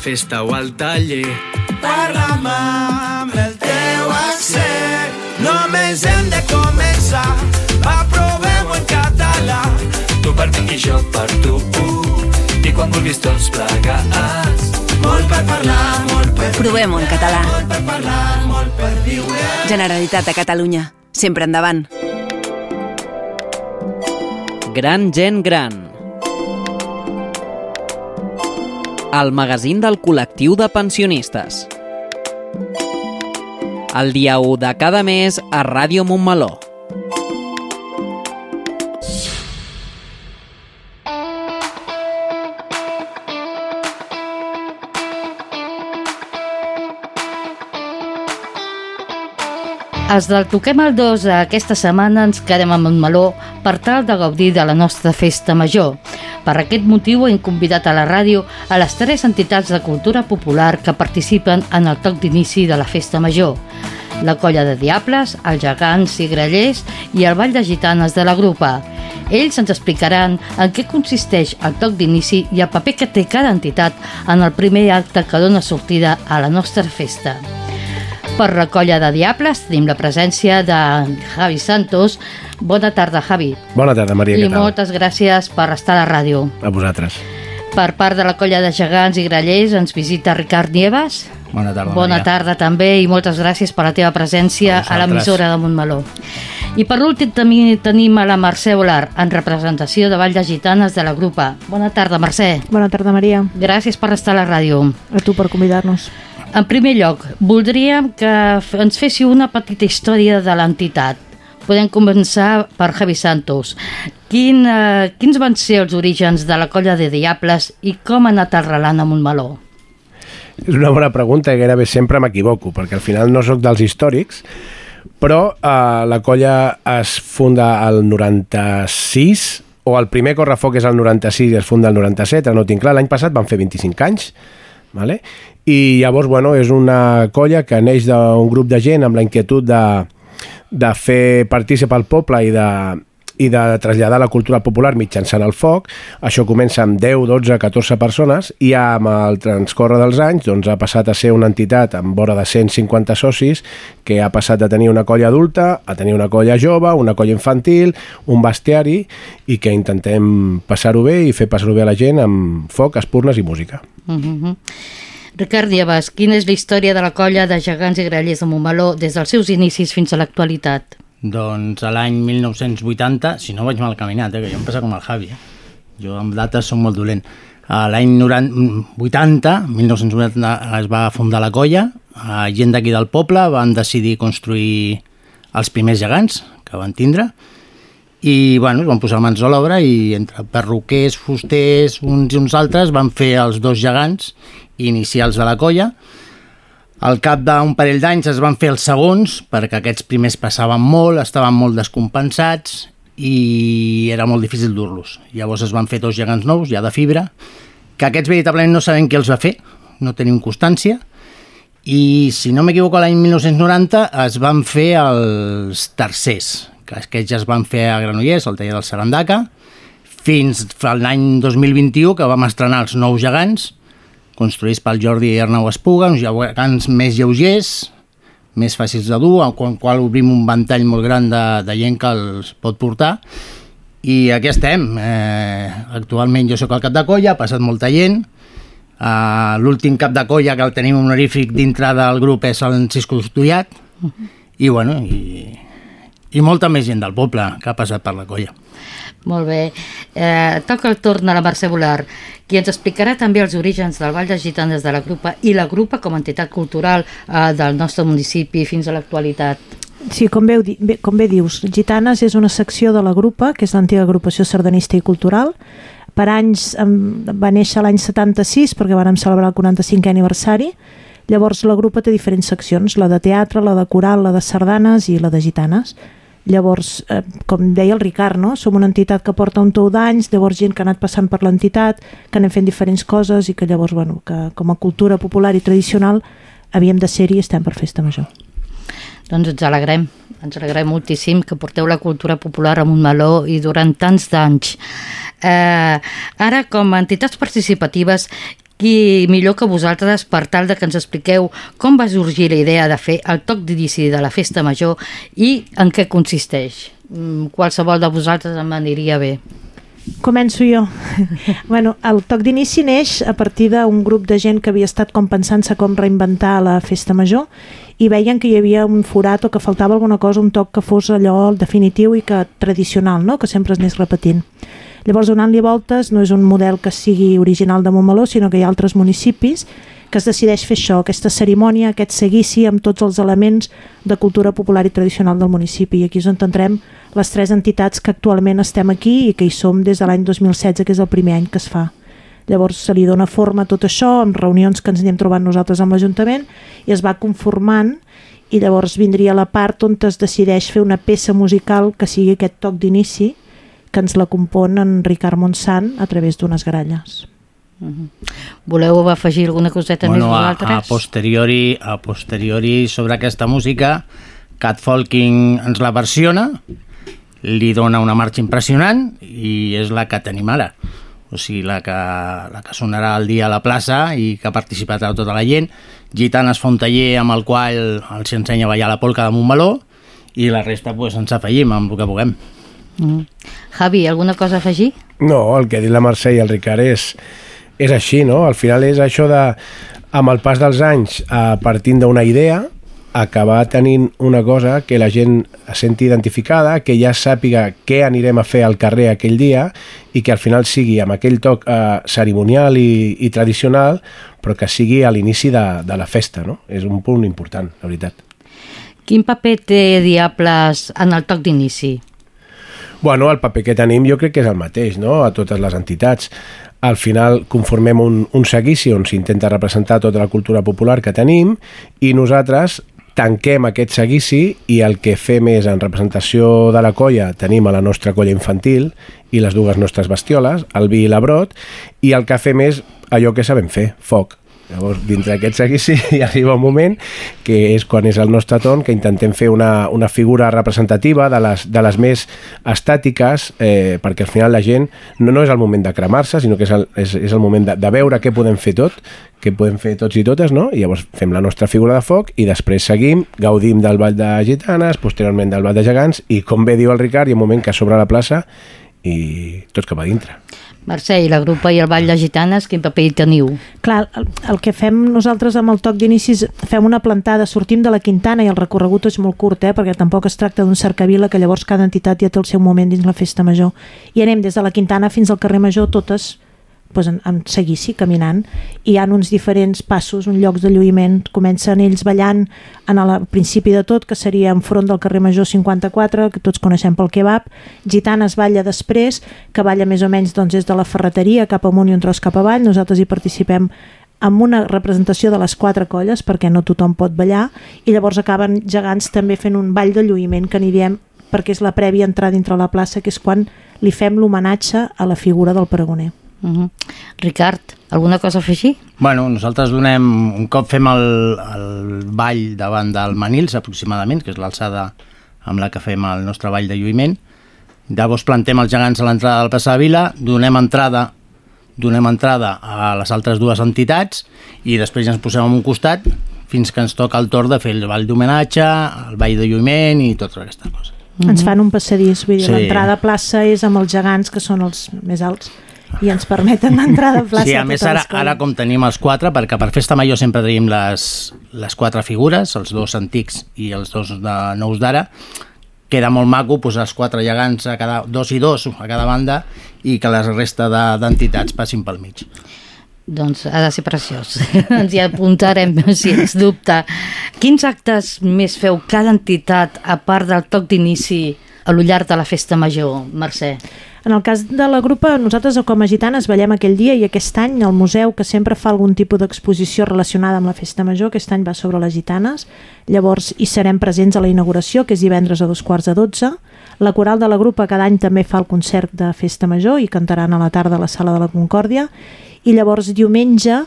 Festa o al taller. Parla'm amb el teu accent. Només hem de començar. Va, provem-ho en català. Tu per mi i jo per tu. I quan vulguis tots plegats. Molt per parlar, molt per Provem-ho en català. Molt per parlar, molt per viure. Generalitat de Catalunya. Sempre endavant. Gran gent gran. El magazín del col·lectiu de pensionistes. El dia 1 de cada mes a Ràdio Montmeló. Els del Toquem el 2 aquesta setmana ens quedem a Montmeló per tal de gaudir de la nostra festa major. Per aquest motiu hem convidat a la ràdio a les tres entitats de cultura popular que participen en el toc d'inici de la festa major. La colla de Diables, els gegants i grellers i el ball de gitanes de la grupa. Ells ens explicaran en què consisteix el toc d'inici i el paper que té cada entitat en el primer acte que dona sortida a la nostra festa. Per la colla de Diables tenim la presència de Javi Santos. Bona tarda, Javi. Bona tarda, Maria, I què tal? moltes gràcies per estar a la ràdio. A vosaltres. Per part de la colla de gegants i grallers ens visita Ricard Nieves. Bona tarda, Bona Maria. tarda també i moltes gràcies per la teva presència A a l'emissora de Montmeló. I per últim també tenim a la Mercè Olar en representació de Vall de Gitanes de la grupa. Bona tarda, Mercè. Bona tarda, Maria. Gràcies per estar a la ràdio. A tu per convidar-nos. En primer lloc, voldríem que ens féssiu una petita història de l'entitat. Podem començar per Javi Santos. Quin, eh, quins van ser els orígens de la colla de Diables i com ha anat arrelant a Montmeló? És una bona pregunta i gairebé sempre m'equivoco, perquè al final no sóc dels històrics, però eh, la colla es funda al 96, o el primer correfoc és el 96 i es funda el 97, ara no tinc clar, l'any passat van fer 25 anys, vale? I llavors bueno, és una colla que neix d'un grup de gent amb la inquietud de, de fer partícip al poble i de, i de traslladar la cultura popular mitjançant el foc. Això comença amb 10, 12, 14 persones i amb el transcorre dels anys doncs, ha passat a ser una entitat amb vora de 150 socis que ha passat de tenir una colla adulta a tenir una colla jove, una colla infantil, un bestiari i que intentem passar-ho bé i fer passar-ho bé a la gent amb foc, espurnes i música. Uh -huh. Ricard Nieves, quina és la història de la colla de gegants i grellers de Montmeló des dels seus inicis fins a l'actualitat? Doncs a l'any 1980, si no vaig mal caminat, eh, que jo em passa com el Javi, eh? jo amb dates som molt dolent. A l'any 90 80, 1980 es va fundar la colla, eh, gent d'aquí del poble van decidir construir els primers gegants que van tindre i bueno, es van posar mans a l'obra i entre perruquers, fusters, uns i uns altres van fer els dos gegants inicials de la colla al cap d'un parell d'anys es van fer els segons, perquè aquests primers passaven molt, estaven molt descompensats i era molt difícil dur-los. Llavors es van fer dos gegants nous, ja de fibra, que aquests veritablement no sabem qui els va fer, no tenim constància, i si no m'equivoco l'any 1990 es van fer els tercers, que aquests ja es van fer a Granollers, al taller del Sarandaca, fins l'any 2021 que vam estrenar els nous gegants, construïts pel Jordi i Arnau Espuga, uns gegants més lleugers, més fàcils de dur, amb el qual obrim un ventall molt gran de, de gent que els pot portar, i aquí estem. Eh, actualment jo sóc el cap de colla, ha passat molta gent, Uh, L'últim cap de colla que el tenim honorífic dintre del grup és el Cisco Estudiat -huh. i bueno i, i molta més gent del poble que ha passat per la colla. Molt bé. Eh, toca el torn a la Mercè Volar, qui ens explicarà també els orígens del Vall de Gitanes de la Grupa i la Grupa com a entitat cultural eh, del nostre municipi fins a l'actualitat. Sí, com bé, com bé dius, Gitanes és una secció de la Grupa, que és l'antiga agrupació sardanista i cultural. Per anys va néixer l'any 76 perquè vàrem celebrar el 45è aniversari. Llavors la Grupa té diferents seccions, la de teatre, la de coral, la de sardanes i la de gitanes. Llavors, eh, com deia el Ricard, no? som una entitat que porta un tou d'anys, llavors gent que ha anat passant per l'entitat, que anem fent diferents coses i que llavors, bueno, que com a cultura popular i tradicional havíem de ser-hi i estem per festa major. Doncs ens alegrem, ens alegrem moltíssim que porteu la cultura popular a Montmeló i durant tants d'anys. Eh, ara, com a entitats participatives, qui millor que vosaltres per tal de que ens expliqueu com va sorgir la idea de fer el toc d'inici de la festa major i en què consisteix. Mm, Qualsevol de vosaltres em aniria bé. Començo jo. bueno, el toc d'inici neix a partir d'un grup de gent que havia estat com pensant-se com reinventar la festa major i veien que hi havia un forat o que faltava alguna cosa, un toc que fos allò definitiu i que tradicional, no? que sempre es anés repetint. Llavors, donant-li voltes, no és un model que sigui original de Montmeló, sinó que hi ha altres municipis que es decideix fer això, aquesta cerimònia, aquest seguici amb tots els elements de cultura popular i tradicional del municipi. I aquí és on entrem les tres entitats que actualment estem aquí i que hi som des de l'any 2016, que és el primer any que es fa. Llavors se li dona forma a tot això amb reunions que ens anem trobant nosaltres amb l'Ajuntament i es va conformant i llavors vindria la part on es decideix fer una peça musical que sigui aquest toc d'inici que ens la compon en Ricard Montsant a través d'unes gralles. Voleu afegir alguna coseta més Bueno, a, vosaltres? a, posteriori, a posteriori sobre aquesta música, Cat Folking ens la versiona, li dona una marxa impressionant i és la que tenim ara. O sigui, la que, la que sonarà el dia a la plaça i que ha participat a tota la gent. Gitanes fa un taller amb el qual els ensenya a ballar la polca de Montmeló i la resta pues, ens afegim amb el que puguem. Mm. Javi, alguna cosa a afegir? No, el que ha dit la Mercè i el Ricard és, és així, no? Al final és això de, amb el pas dels anys, a partint d'una idea, acabar tenint una cosa que la gent es senti identificada, que ja sàpiga què anirem a fer al carrer aquell dia i que al final sigui amb aquell toc eh, cerimonial i, i tradicional, però que sigui a l'inici de, de la festa, no? És un punt important, la veritat. Quin paper té Diables en el toc d'inici? Bueno, el paper que tenim jo crec que és el mateix, no?, a totes les entitats. Al final conformem un, un seguici on s'intenta representar tota la cultura popular que tenim i nosaltres tanquem aquest seguici i el que fem és, en representació de la colla, tenim a la nostra colla infantil i les dues nostres bestioles, el vi i l'abrot, i el que fem és allò que sabem fer, foc. Llavors, dintre d'aquest seguici hi arriba un moment que és quan és el nostre torn que intentem fer una, una figura representativa de les, de les més estàtiques eh, perquè al final la gent no, no és el moment de cremar-se sinó que és el, és, és el moment de, de veure què podem fer tot què podem fer tots i totes, no? I llavors fem la nostra figura de foc i després seguim, gaudim del ball de gitanes, posteriorment del ball de gegants i com bé diu el Ricard, hi ha un moment que s'obre la plaça i tots cap a dintre. Mercè, i la grupa i el ball de gitanes, quin paper hi teniu? Clar, el, el que fem nosaltres amb el toc d'inici és fem una plantada, sortim de la Quintana i el recorregut és molt curt, eh, perquè tampoc es tracta d'un cercavila que llavors cada entitat ja té el seu moment dins la festa major. I anem des de la Quintana fins al carrer Major, totes pues, en, en seguici, caminant, i hi ha uns diferents passos, uns llocs de lluïment. Comencen ells ballant en el principi de tot, que seria enfront del carrer Major 54, que tots coneixem pel kebab. Gitanes balla després, que balla més o menys doncs, des de la ferreteria cap amunt i un tros cap avall. Nosaltres hi participem amb una representació de les quatre colles, perquè no tothom pot ballar, i llavors acaben gegants també fent un ball de lluïment, que n'hi diem perquè és la prèvia entrada dintre la plaça, que és quan li fem l'homenatge a la figura del pregoner. Uh -huh. Ricard, alguna cosa a afegir? Bueno, nosaltres donem, un cop fem el, el ball davant del Manils aproximadament, que és l'alçada amb la que fem el nostre ball de lluïment, llavors plantem els gegants a l'entrada del Plaça de Vila, donem entrada donem entrada a les altres dues entitats i després ja ens posem en un costat fins que ens toca el torn de fer el ball d'homenatge, el ball de lluïment i totes aquestes coses. Mm -hmm. Ens fan un passadís, vull dir, Sí. l'entrada a plaça és amb els gegants, que són els més alts, i ens permeten entrar de plaça Sí, a a més totes ara, ara com tenim els quatre, perquè per Festa Major sempre tenim les, les quatre figures, els dos antics i els dos de nous d'ara, queda molt maco posar els quatre gegants a cada, dos i dos a cada banda i que la resta de- d'entitats passin pel mig. Doncs ha de ser preciós. Ens hi apuntarem, si ens dubta. Quins actes més feu cada entitat, a part del toc d'inici, a lo llarg de la festa major, Mercè? En el cas de la grupa, nosaltres com a gitanes ballem aquell dia i aquest any el museu, que sempre fa algun tipus d'exposició relacionada amb la festa major, aquest any va sobre les gitanes, llavors hi serem presents a la inauguració, que és divendres a dos quarts de dotze. La coral de la grupa cada any també fa el concert de festa major i cantaran a la tarda a la sala de la Concòrdia i llavors diumenge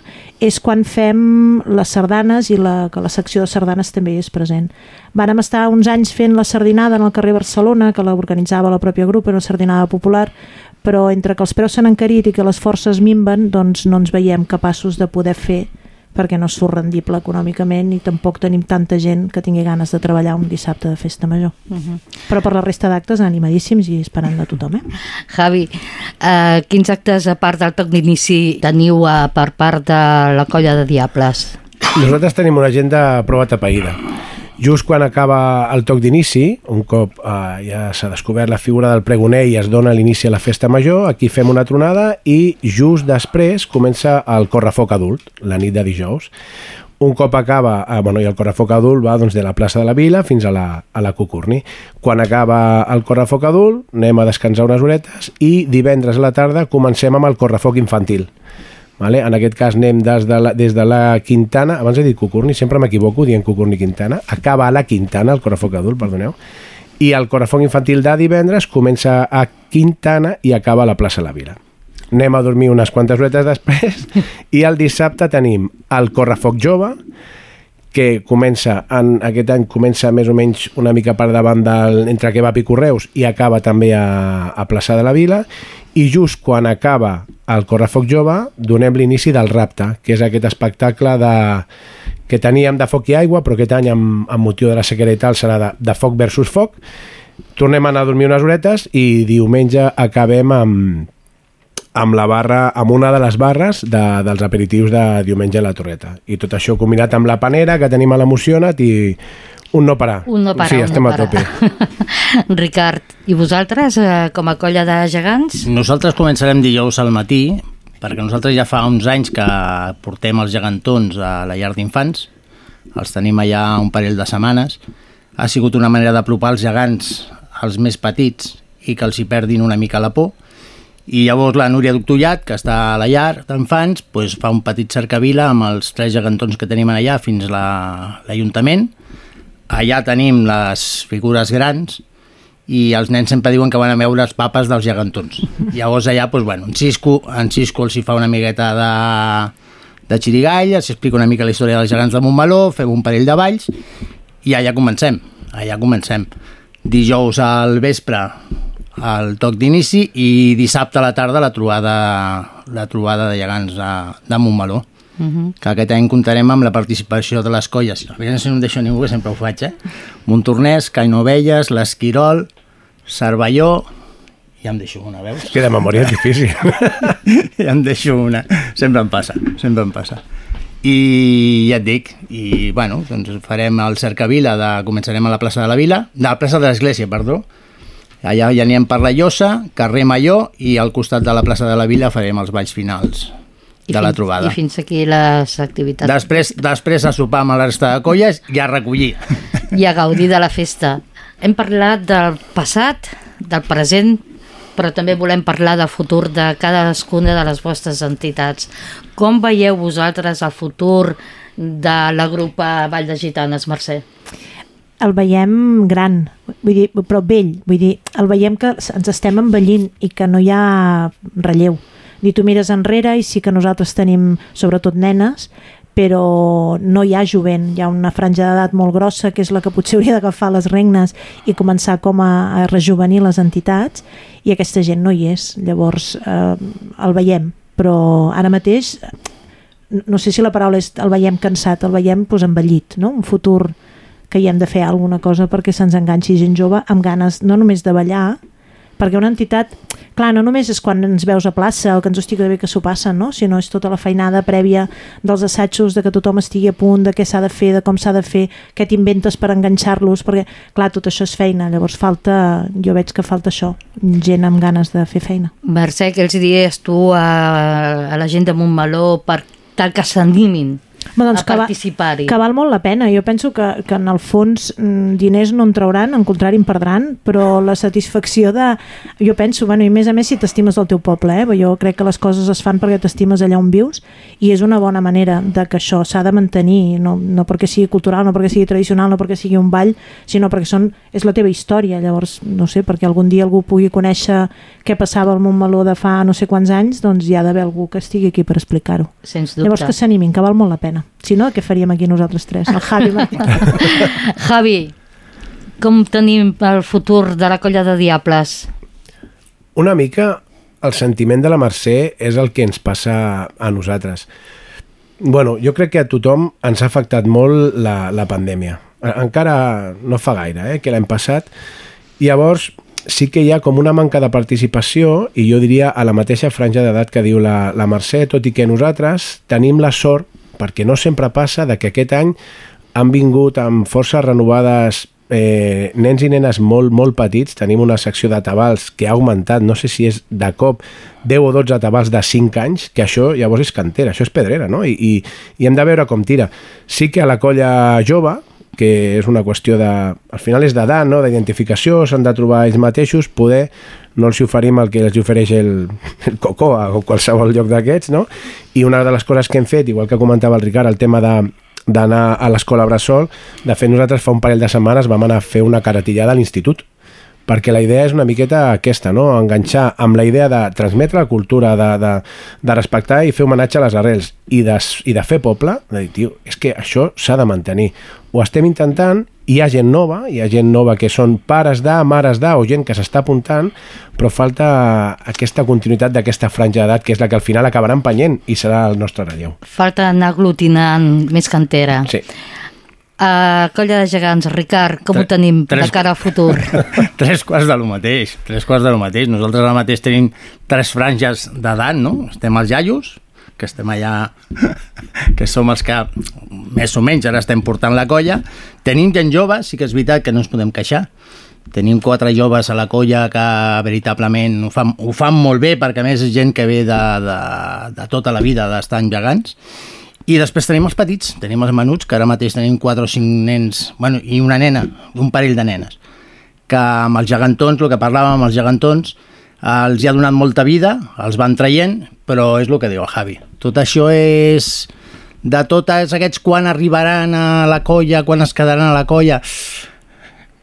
és quan fem les sardanes i la, que la secció de sardanes també és present. Vàrem estar uns anys fent la sardinada en el carrer Barcelona, que l'organitzava la pròpia grup, una sardinada popular, però entre que els preus s'han encarit i que les forces minven, doncs no ens veiem capaços de poder fer perquè no surt rendible econòmicament i tampoc tenim tanta gent que tingui ganes de treballar un dissabte de festa major. Uh -huh. Però per la resta d'actes animadíssims i esperant de tothom, eh? Javi, eh, quins actes, a part del toc d'inici, teniu eh, per part de la colla de Diables? Nosaltres tenim una agenda prou atapeïda. Just quan acaba el toc d'inici, un cop eh, ja s'ha descobert la figura del pregoner i es dona l'inici a la festa major, aquí fem una tronada i just després comença el correfoc adult, la nit de dijous. Un cop acaba, eh, bueno, i el correfoc adult va doncs, de la plaça de la Vila fins a la, a la Cucurni. Quan acaba el correfoc adult, anem a descansar unes horetes i divendres a la tarda comencem amb el correfoc infantil. Vale? En aquest cas anem des de, la, des de la Quintana, abans he dit Cucurni, sempre m'equivoco dient Cucurni Quintana, acaba a la Quintana, el correfoc adult, perdoneu, i el correfoc infantil de divendres comença a Quintana i acaba a la plaça La Vila. Anem a dormir unes quantes horetes després i el dissabte tenim el correfoc jove, que comença, en aquest any comença més o menys una mica per davant del, entre Kebab i Correus i acaba també a, a Plaça de la Vila i just quan acaba el Correfoc Jove donem l'inici del Rapte, que és aquest espectacle de, que teníem de foc i aigua, però aquest any amb, amb motiu de la sequera i tal serà de, de foc versus foc. Tornem a anar a dormir unes horetes i diumenge acabem amb, amb la barra, amb una de les barres de, dels aperitius de diumenge a la Torreta. I tot això combinat amb la panera que tenim a l'emocionat i un no parar. Un no parar, sí, estem no a tope. Ricard, i vosaltres, eh, com a colla de gegants? Nosaltres començarem dijous al matí, perquè nosaltres ja fa uns anys que portem els gegantons a la llar d'infants, els tenim allà un parell de setmanes. Ha sigut una manera d'apropar els gegants als més petits i que els hi perdin una mica la por. I llavors la Núria Doctollat, que està a la llar d'infants, pues, fa un petit cercavila amb els tres gegantons que tenim allà fins a la- l'Ajuntament. Allà tenim les figures grans i els nens sempre diuen que van a veure els papes dels gegantons. Llavors allà, doncs, bueno, en Cisco, en Cisco els hi fa una miqueta de, de xirigall, els explica una mica la història dels gegants de Montmeló, fem un parell de balls i allà comencem, allà comencem. Dijous al vespre el toc d'inici i dissabte a la tarda la trobada, la trobada de gegants de, de Montmeló Uh -huh. que aquest any comptarem amb la participació de les colles. A veure si no em deixo ningú, que sempre ho faig, eh? Montornès, Cainovelles, l'Esquirol, Cervelló... Ja em deixo una, veus? Que de memòria és difícil. ja em deixo una. Sempre em passa, sempre em passa. I ja et dic, i bueno, doncs farem el cercavila, de, començarem a la plaça de la Vila, de la plaça de l'Església, perdó, allà ja anirem per la Llosa, carrer Major, i al costat de la plaça de la Vila farem els balls finals de la fins- trobada. I fins aquí les activitats. Després, després a sopar amb la resta de colles i a recollir. I a gaudir de la festa. Hem parlat del passat, del present, però també volem parlar del futur de cadascuna de les vostres entitats. Com veieu vosaltres el futur de la grupa Vall de Gitanes, Mercè? el veiem gran, vull dir, però vell, vull dir, el veiem que ens estem envellint i que no hi ha relleu. Dir, tu mires enrere i sí que nosaltres tenim, sobretot nenes, però no hi ha jovent, hi ha una franja d'edat molt grossa que és la que potser hauria d'agafar les regnes i començar com a, a rejuvenir les entitats i aquesta gent no hi és, llavors eh, el veiem, però ara mateix no sé si la paraula és el veiem cansat, el veiem pues, envellit, no? un futur que hi hem de fer alguna cosa perquè se'ns enganxi gent jove amb ganes no només de ballar, perquè una entitat, clar, no només és quan ens veus a plaça o que ens ho estic de bé que s'ho passen, no? sinó és tota la feinada prèvia dels assajos, de que tothom estigui a punt, de què s'ha de fer, de com s'ha de fer, què t'inventes per enganxar-los, perquè, clar, tot això és feina, llavors falta, jo veig que falta això, gent amb ganes de fer feina. Mercè, què els diries tu a, a la gent de Montmeló per tal que s'animin Home, doncs a que participar-hi. que val molt la pena. Jo penso que, que en el fons mm, diners no en trauran, en contrari en perdran, però la satisfacció de... Jo penso, bueno, i més a més si t'estimes del teu poble, eh? jo crec que les coses es fan perquè t'estimes allà on vius i és una bona manera de que això s'ha de mantenir, no, no perquè sigui cultural, no perquè sigui tradicional, no perquè sigui un ball, sinó perquè són, és la teva història. Llavors, no sé, perquè algun dia algú pugui conèixer què passava al Montmeló de fa no sé quants anys, doncs hi ha d'haver algú que estigui aquí per explicar-ho. Llavors que s'animin, que val molt la pena. Si no, què faríem aquí nosaltres tres? El Javi. Javi, com tenim el futur de la colla de Diables? Una mica el sentiment de la Mercè és el que ens passa a nosaltres. Bueno, jo crec que a tothom ens ha afectat molt la, la pandèmia. Encara no fa gaire, eh, que l'hem passat. I llavors sí que hi ha com una manca de participació i jo diria a la mateixa franja d'edat que diu la, la Mercè, tot i que nosaltres tenim la sort, perquè no sempre passa, de que aquest any han vingut amb forces renovades eh, nens i nenes molt, molt petits. Tenim una secció de tabals que ha augmentat, no sé si és de cop 10 o 12 tabals de 5 anys, que això llavors és cantera, això és pedrera, no? I, i, i hem de veure com tira. Sí que a la colla jove, que és una qüestió de... Al final és d'edat, no? d'identificació, s'han de trobar ells mateixos, poder no els oferim el que els ofereix el, el Cocó a qualsevol lloc d'aquests, no? I una de les coses que hem fet, igual que comentava el Ricard, el tema de d'anar a l'escola Bressol, de fet nosaltres fa un parell de setmanes vam anar a fer una caratillada a l'institut perquè la idea és una miqueta aquesta, no? enganxar amb la idea de transmetre la cultura, de, de, de respectar i fer homenatge a les arrels i de, i de fer poble, de dir, tio, és que això s'ha de mantenir. Ho estem intentant, hi ha gent nova, hi ha gent nova que són pares de, mares de, o gent que s'està apuntant, però falta aquesta continuïtat d'aquesta franja d'edat que és la que al final acabarà empenyent i serà el nostre relleu. Falta anar aglutinant més cantera. Sí. Uh, colla de gegants, Ricard, com ho Tre- tenim tres- de cara al futur? tres quarts de lo mateix, tres quarts de lo mateix. Nosaltres ara mateix tenim tres franges d'edat, no? Estem als iaios, que estem allà, que som els que més o menys ara estem portant la colla. Tenim gent jove, sí que és veritat que no ens podem queixar. Tenim quatre joves a la colla que veritablement ho fan, ho fan molt bé, perquè a més és gent que ve de, de, de tota la vida d'estar en gegants. I després tenim els petits, tenim els menuts, que ara mateix tenim 4 o 5 nens, bueno, i una nena, un parell de nenes, que amb els gegantons, el que parlàvem amb els gegantons, els hi ha donat molta vida, els van traient, però és el que diu el Javi. Tot això és de tots aquests quan arribaran a la colla, quan es quedaran a la colla,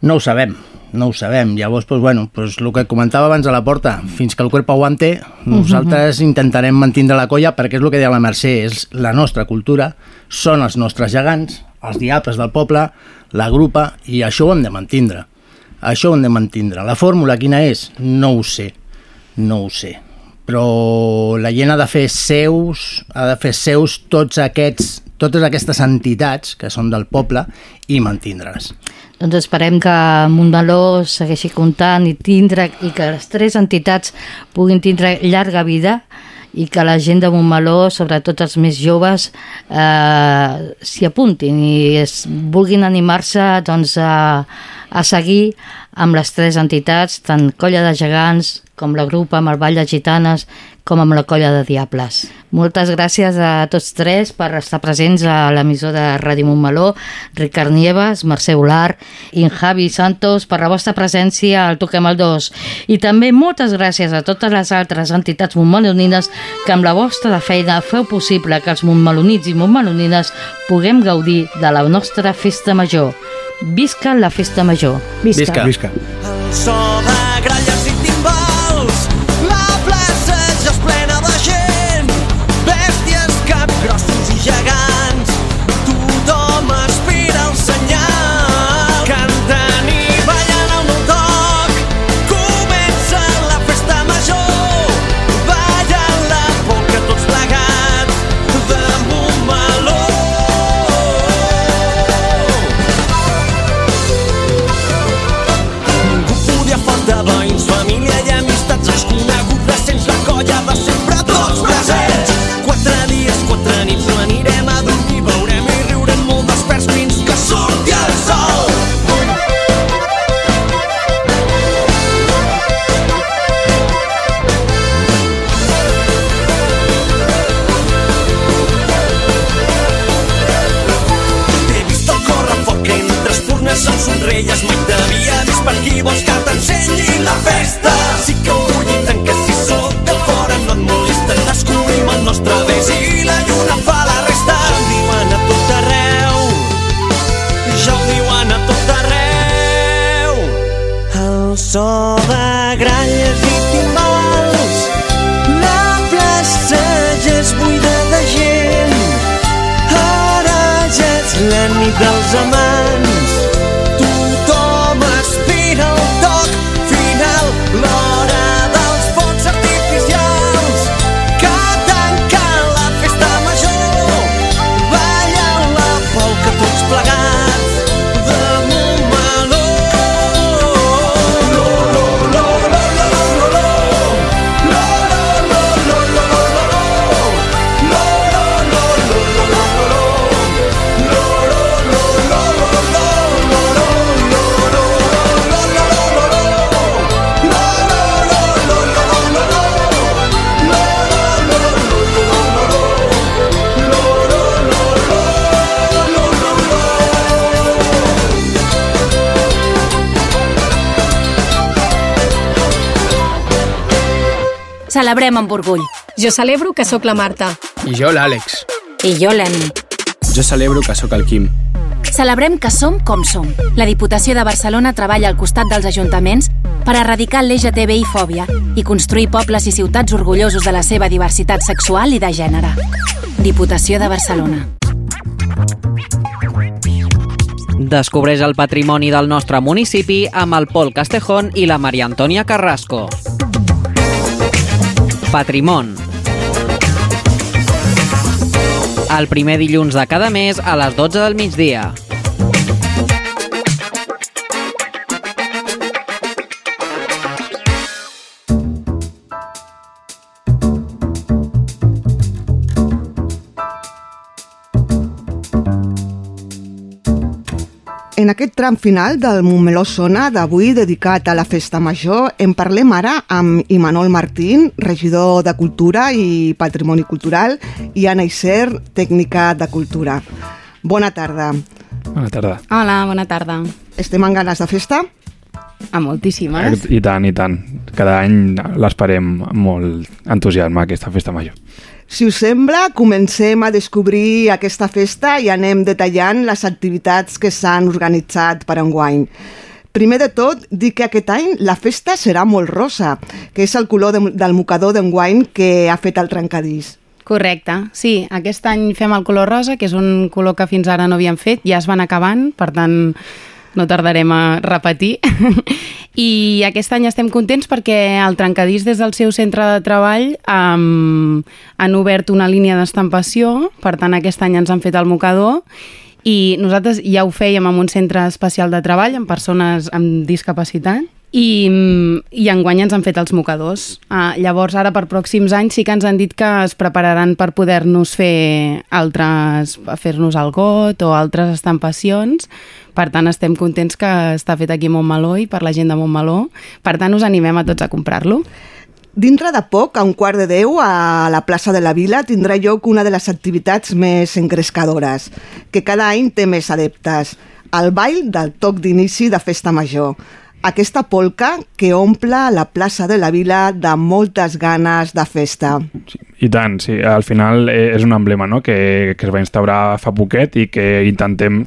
no ho sabem, no ho sabem. Llavors, doncs, bueno, doncs, el que comentava abans a la porta, fins que el cuerpo aguante, nosaltres intentarem mantindre la colla perquè és el que deia la Mercè, és la nostra cultura, són els nostres gegants, els diables del poble, la grupa, i això ho hem de mantindre. Això ho hem de mantindre. La fórmula quina és? No ho sé. No ho sé. Però la gent ha de fer seus, ha de fer seus tots aquests, totes aquestes entitats que són del poble i mantindre's. Doncs esperem que Montmeló segueixi comptant i tindre i que les tres entitats puguin tindre llarga vida i que la gent de Montmeló, sobretot els més joves, eh, s'hi apuntin i es, vulguin animar-se doncs, a, a seguir amb les tres entitats, tant Colla de Gegants com la grupa amb el Ball de Gitanes com amb la Colla de Diables. Moltes gràcies a tots tres per estar presents a l'emissor de Ràdio Montmeló, Ricard Nieves, Mercè Olar i en Javi Santos per la vostra presència al Toquem el 2. I també moltes gràcies a totes les altres entitats montmelonines que amb la vostra feina feu possible que els montmelonits i montmelonines puguem gaudir de la nostra festa major. Visca la festa major. Visca. Visca. El so de vols que t'ensenyi la festa. Sí que ho tant que si sóc del fora no et molesta, descobrim el nostre bes i la lluna fa la resta. Ja ho diuen a tot arreu, ja ho diuen a tot arreu. El so de gralles i timbals, la plaça ja és buida de gent. Ara ja és la nit dels amants, Celebrem amb orgull. Jo celebro que sóc la Marta. I jo l'Àlex. I jo l'Emi. Jo celebro que sóc el Quim. Celebrem que som com som. La Diputació de Barcelona treballa al costat dels ajuntaments per erradicar l'LGTBI-fòbia i construir pobles i ciutats orgullosos de la seva diversitat sexual i de gènere. Diputació de Barcelona. Descobreix el patrimoni del nostre municipi amb el Pol Castejón i la Maria Antònia Carrasco. Patrimon. El primer dilluns de cada mes a les 12 del migdia. En aquest tram final del Montmeló Sona d'avui dedicat a la Festa Major en parlem ara amb Imanol Martín, regidor de Cultura i Patrimoni Cultural i Anna Iser, tècnica de Cultura. Bona tarda. Bona tarda. Hola, bona tarda. Estem amb ganes de festa? A moltíssimes. I tant, i tant. Cada any l'esperem amb molt entusiasme, aquesta festa major. Si us sembla, comencem a descobrir aquesta festa i anem detallant les activitats que s'han organitzat per enguany. Primer de tot, dic que aquest any la festa serà molt rosa, que és el color de, del mocador d'enguany que ha fet el trencadís. Correcte, sí, aquest any fem el color rosa, que és un color que fins ara no havíem fet, ja es van acabant, per tant no tardarem a repetir. I aquest any estem contents perquè el Trencadís des del seu centre de treball um, han obert una línia d'estampació, per tant aquest any ens han fet el mocador i nosaltres ja ho fèiem en un centre especial de treball amb persones amb discapacitat i, i enguany ens han fet els mocadors. Ah, llavors, ara per pròxims anys sí que ens han dit que es prepararan per poder-nos fer altres, fer-nos el got o altres estampacions. Per tant, estem contents que està fet aquí a Montmeló i per la gent de Montmeló. Per tant, us animem a tots a comprar-lo. Dintre de poc, a un quart de deu, a la plaça de la Vila, tindrà lloc una de les activitats més engrescadores, que cada any té més adeptes, el ball del toc d'inici de Festa Major aquesta polca que omple la plaça de la Vila de moltes ganes de festa. Sí, I tant, sí. Al final eh, és un emblema no? que, que es va instaurar fa poquet i que intentem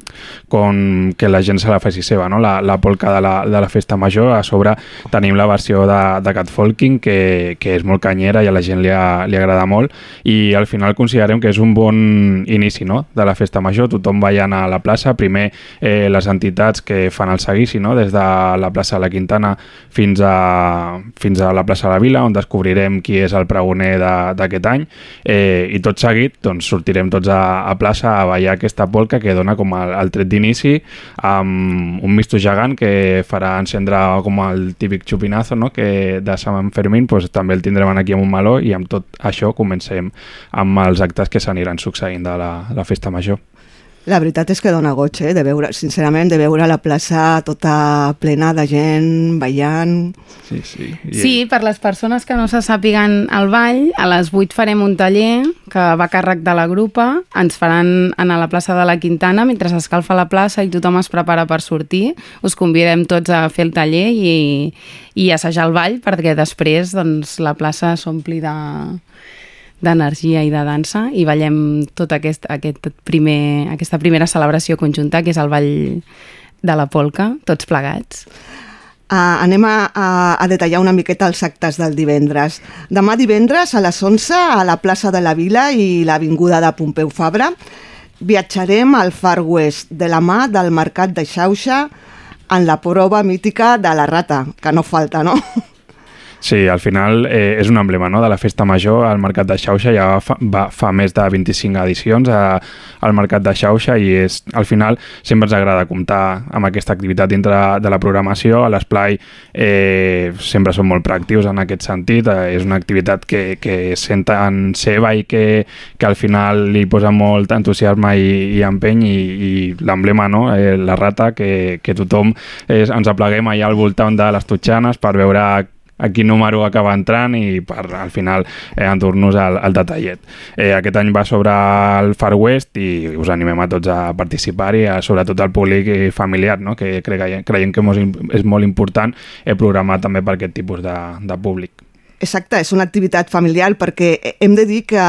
com que la gent se la faci seva, no? la, la polca de la, de la festa major. A sobre tenim la versió de, de Catfolking que, que és molt canyera i a la gent li, ha, li agrada molt i al final considerem que és un bon inici no? de la festa major. Tothom ballant a la plaça. Primer eh, les entitats que fan el seguici no? des de la plaça de la Quintana fins a, fins a la plaça de la Vila on descobrirem qui és el pregoner d'aquest any eh, i tot seguit doncs, sortirem tots a, a plaça a ballar aquesta polca que dona com el, el tret d'inici amb un misto gegant que farà encendre com el típic xupinazo no? que de Sant Fermín pues, també el tindrem aquí a Montmeló i amb tot això comencem amb els actes que s'aniran succeint de la, la festa major. La veritat és que dona goig, eh? de veure, sincerament, de veure la plaça tota plena de gent, ballant... Sí, sí. Sí, per les persones que no se sàpiguen el ball, a les 8 farem un taller que va a càrrec de la grupa, ens faran anar a la plaça de la Quintana mentre s'escalfa la plaça i tothom es prepara per sortir. Us convidem tots a fer el taller i, i assajar el ball perquè després doncs, la plaça s'ompli de d'energia i de dansa i ballem tot aquest, aquest primer, aquesta primera celebració conjunta que és el ball de la polca, tots plegats. Uh, anem a, a, a detallar una miqueta els actes del divendres. Demà divendres a les 11 a la plaça de la Vila i l'Avinguda de Pompeu Fabra viatjarem al Far West de la mà del Mercat de Xauxa en la prova mítica de la rata, que no falta, no? Sí, al final eh, és un emblema no? de la festa major al Mercat de Xauxa, ja fa, va, fa més de 25 edicions a, al Mercat de Xauxa i és, al final sempre ens agrada comptar amb aquesta activitat dintre de la programació, a l'esplai eh, sempre som molt proactius en aquest sentit, eh, és una activitat que, que senten seva i que, que al final li posa molt entusiasme i, i empeny i, i l'emblema, no? eh, la rata, que, que tothom eh, ens apleguem allà al voltant de les totxanes per veure a quin número acaba entrant i per al final eh, endur-nos al, al detallet. Eh, aquest any va sobre el Far West i us animem a tots a participar-hi, sobretot al públic familiar, no? que creiem, creiem que és molt important eh, programar també per aquest tipus de, de públic. Exacte, és una activitat familiar perquè hem de dir que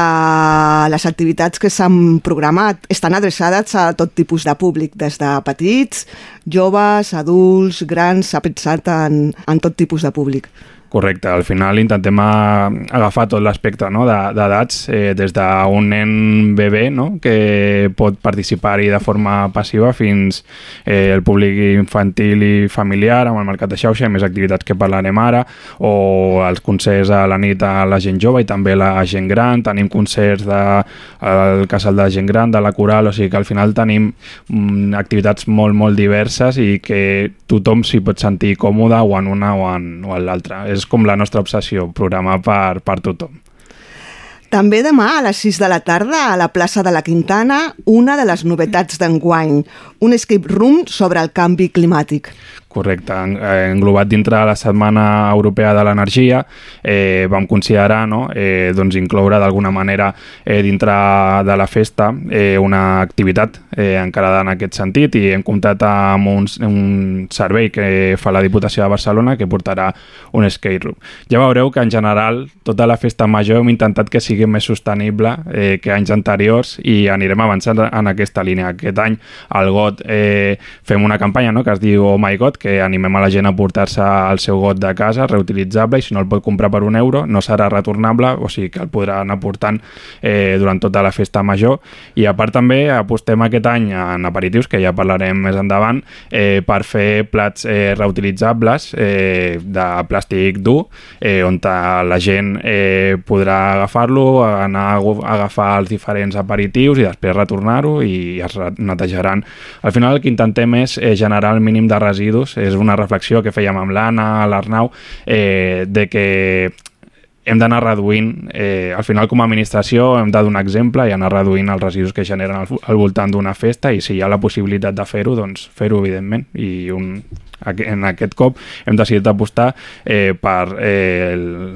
les activitats que s'han programat estan adreçades a tot tipus de públic, des de petits, joves, adults, grans, s'ha pensat en, en tot tipus de públic. Correcte, al final intentem agafar tot l'aspecte no, d'edats, eh, des d'un nen bebè no, que pot participar-hi de forma passiva fins eh, el públic infantil i familiar amb el mercat de xauxa, més activitats que parlarem ara, o els concerts a la nit a la gent jove i també la gent gran, tenim concerts de, al casal de gent gran, de la coral, o sigui que al final tenim mm, activitats molt, molt diverses i que tothom s'hi pot sentir còmode o en una o en, en l'altra. És com la nostra obsessió, programar per, per tothom. També demà a les 6 de la tarda a la plaça de la Quintana una de les novetats d'enguany, un escape room sobre el canvi climàtic. Correcte, englobat dintre de la Setmana Europea de l'Energia, eh, vam considerar no, eh, doncs incloure d'alguna manera eh, dintre de la festa eh, una activitat eh, encarada en aquest sentit i hem comptat amb un, un servei que fa la Diputació de Barcelona que portarà un skate room. Ja veureu que en general tota la festa major hem intentat que sigui més sostenible eh, que anys anteriors i anirem avançant en aquesta línia. Aquest any al GOT eh, fem una campanya no, que es diu Oh My God, que animem a la gent a portar-se el seu got de casa reutilitzable i si no el pot comprar per un euro no serà retornable, o sigui que el podrà anar portant eh, durant tota la festa major i a part també apostem aquest any en aperitius, que ja parlarem més endavant, eh, per fer plats eh, reutilitzables eh, de plàstic dur, eh, on la gent eh, podrà agafar-lo, anar a agafar els diferents aperitius i després retornar-ho i es netejaran. Al final el que intentem és eh, generar el mínim de residus és una reflexió que fèiem amb l'Anna, l'Arnau, eh, de que hem d'anar reduint, eh, al final com a administració hem de donar exemple i anar reduint els residus que generen al, al voltant d'una festa i si hi ha la possibilitat de fer-ho, doncs fer-ho evidentment i un, en aquest cop hem decidit apostar eh, per eh,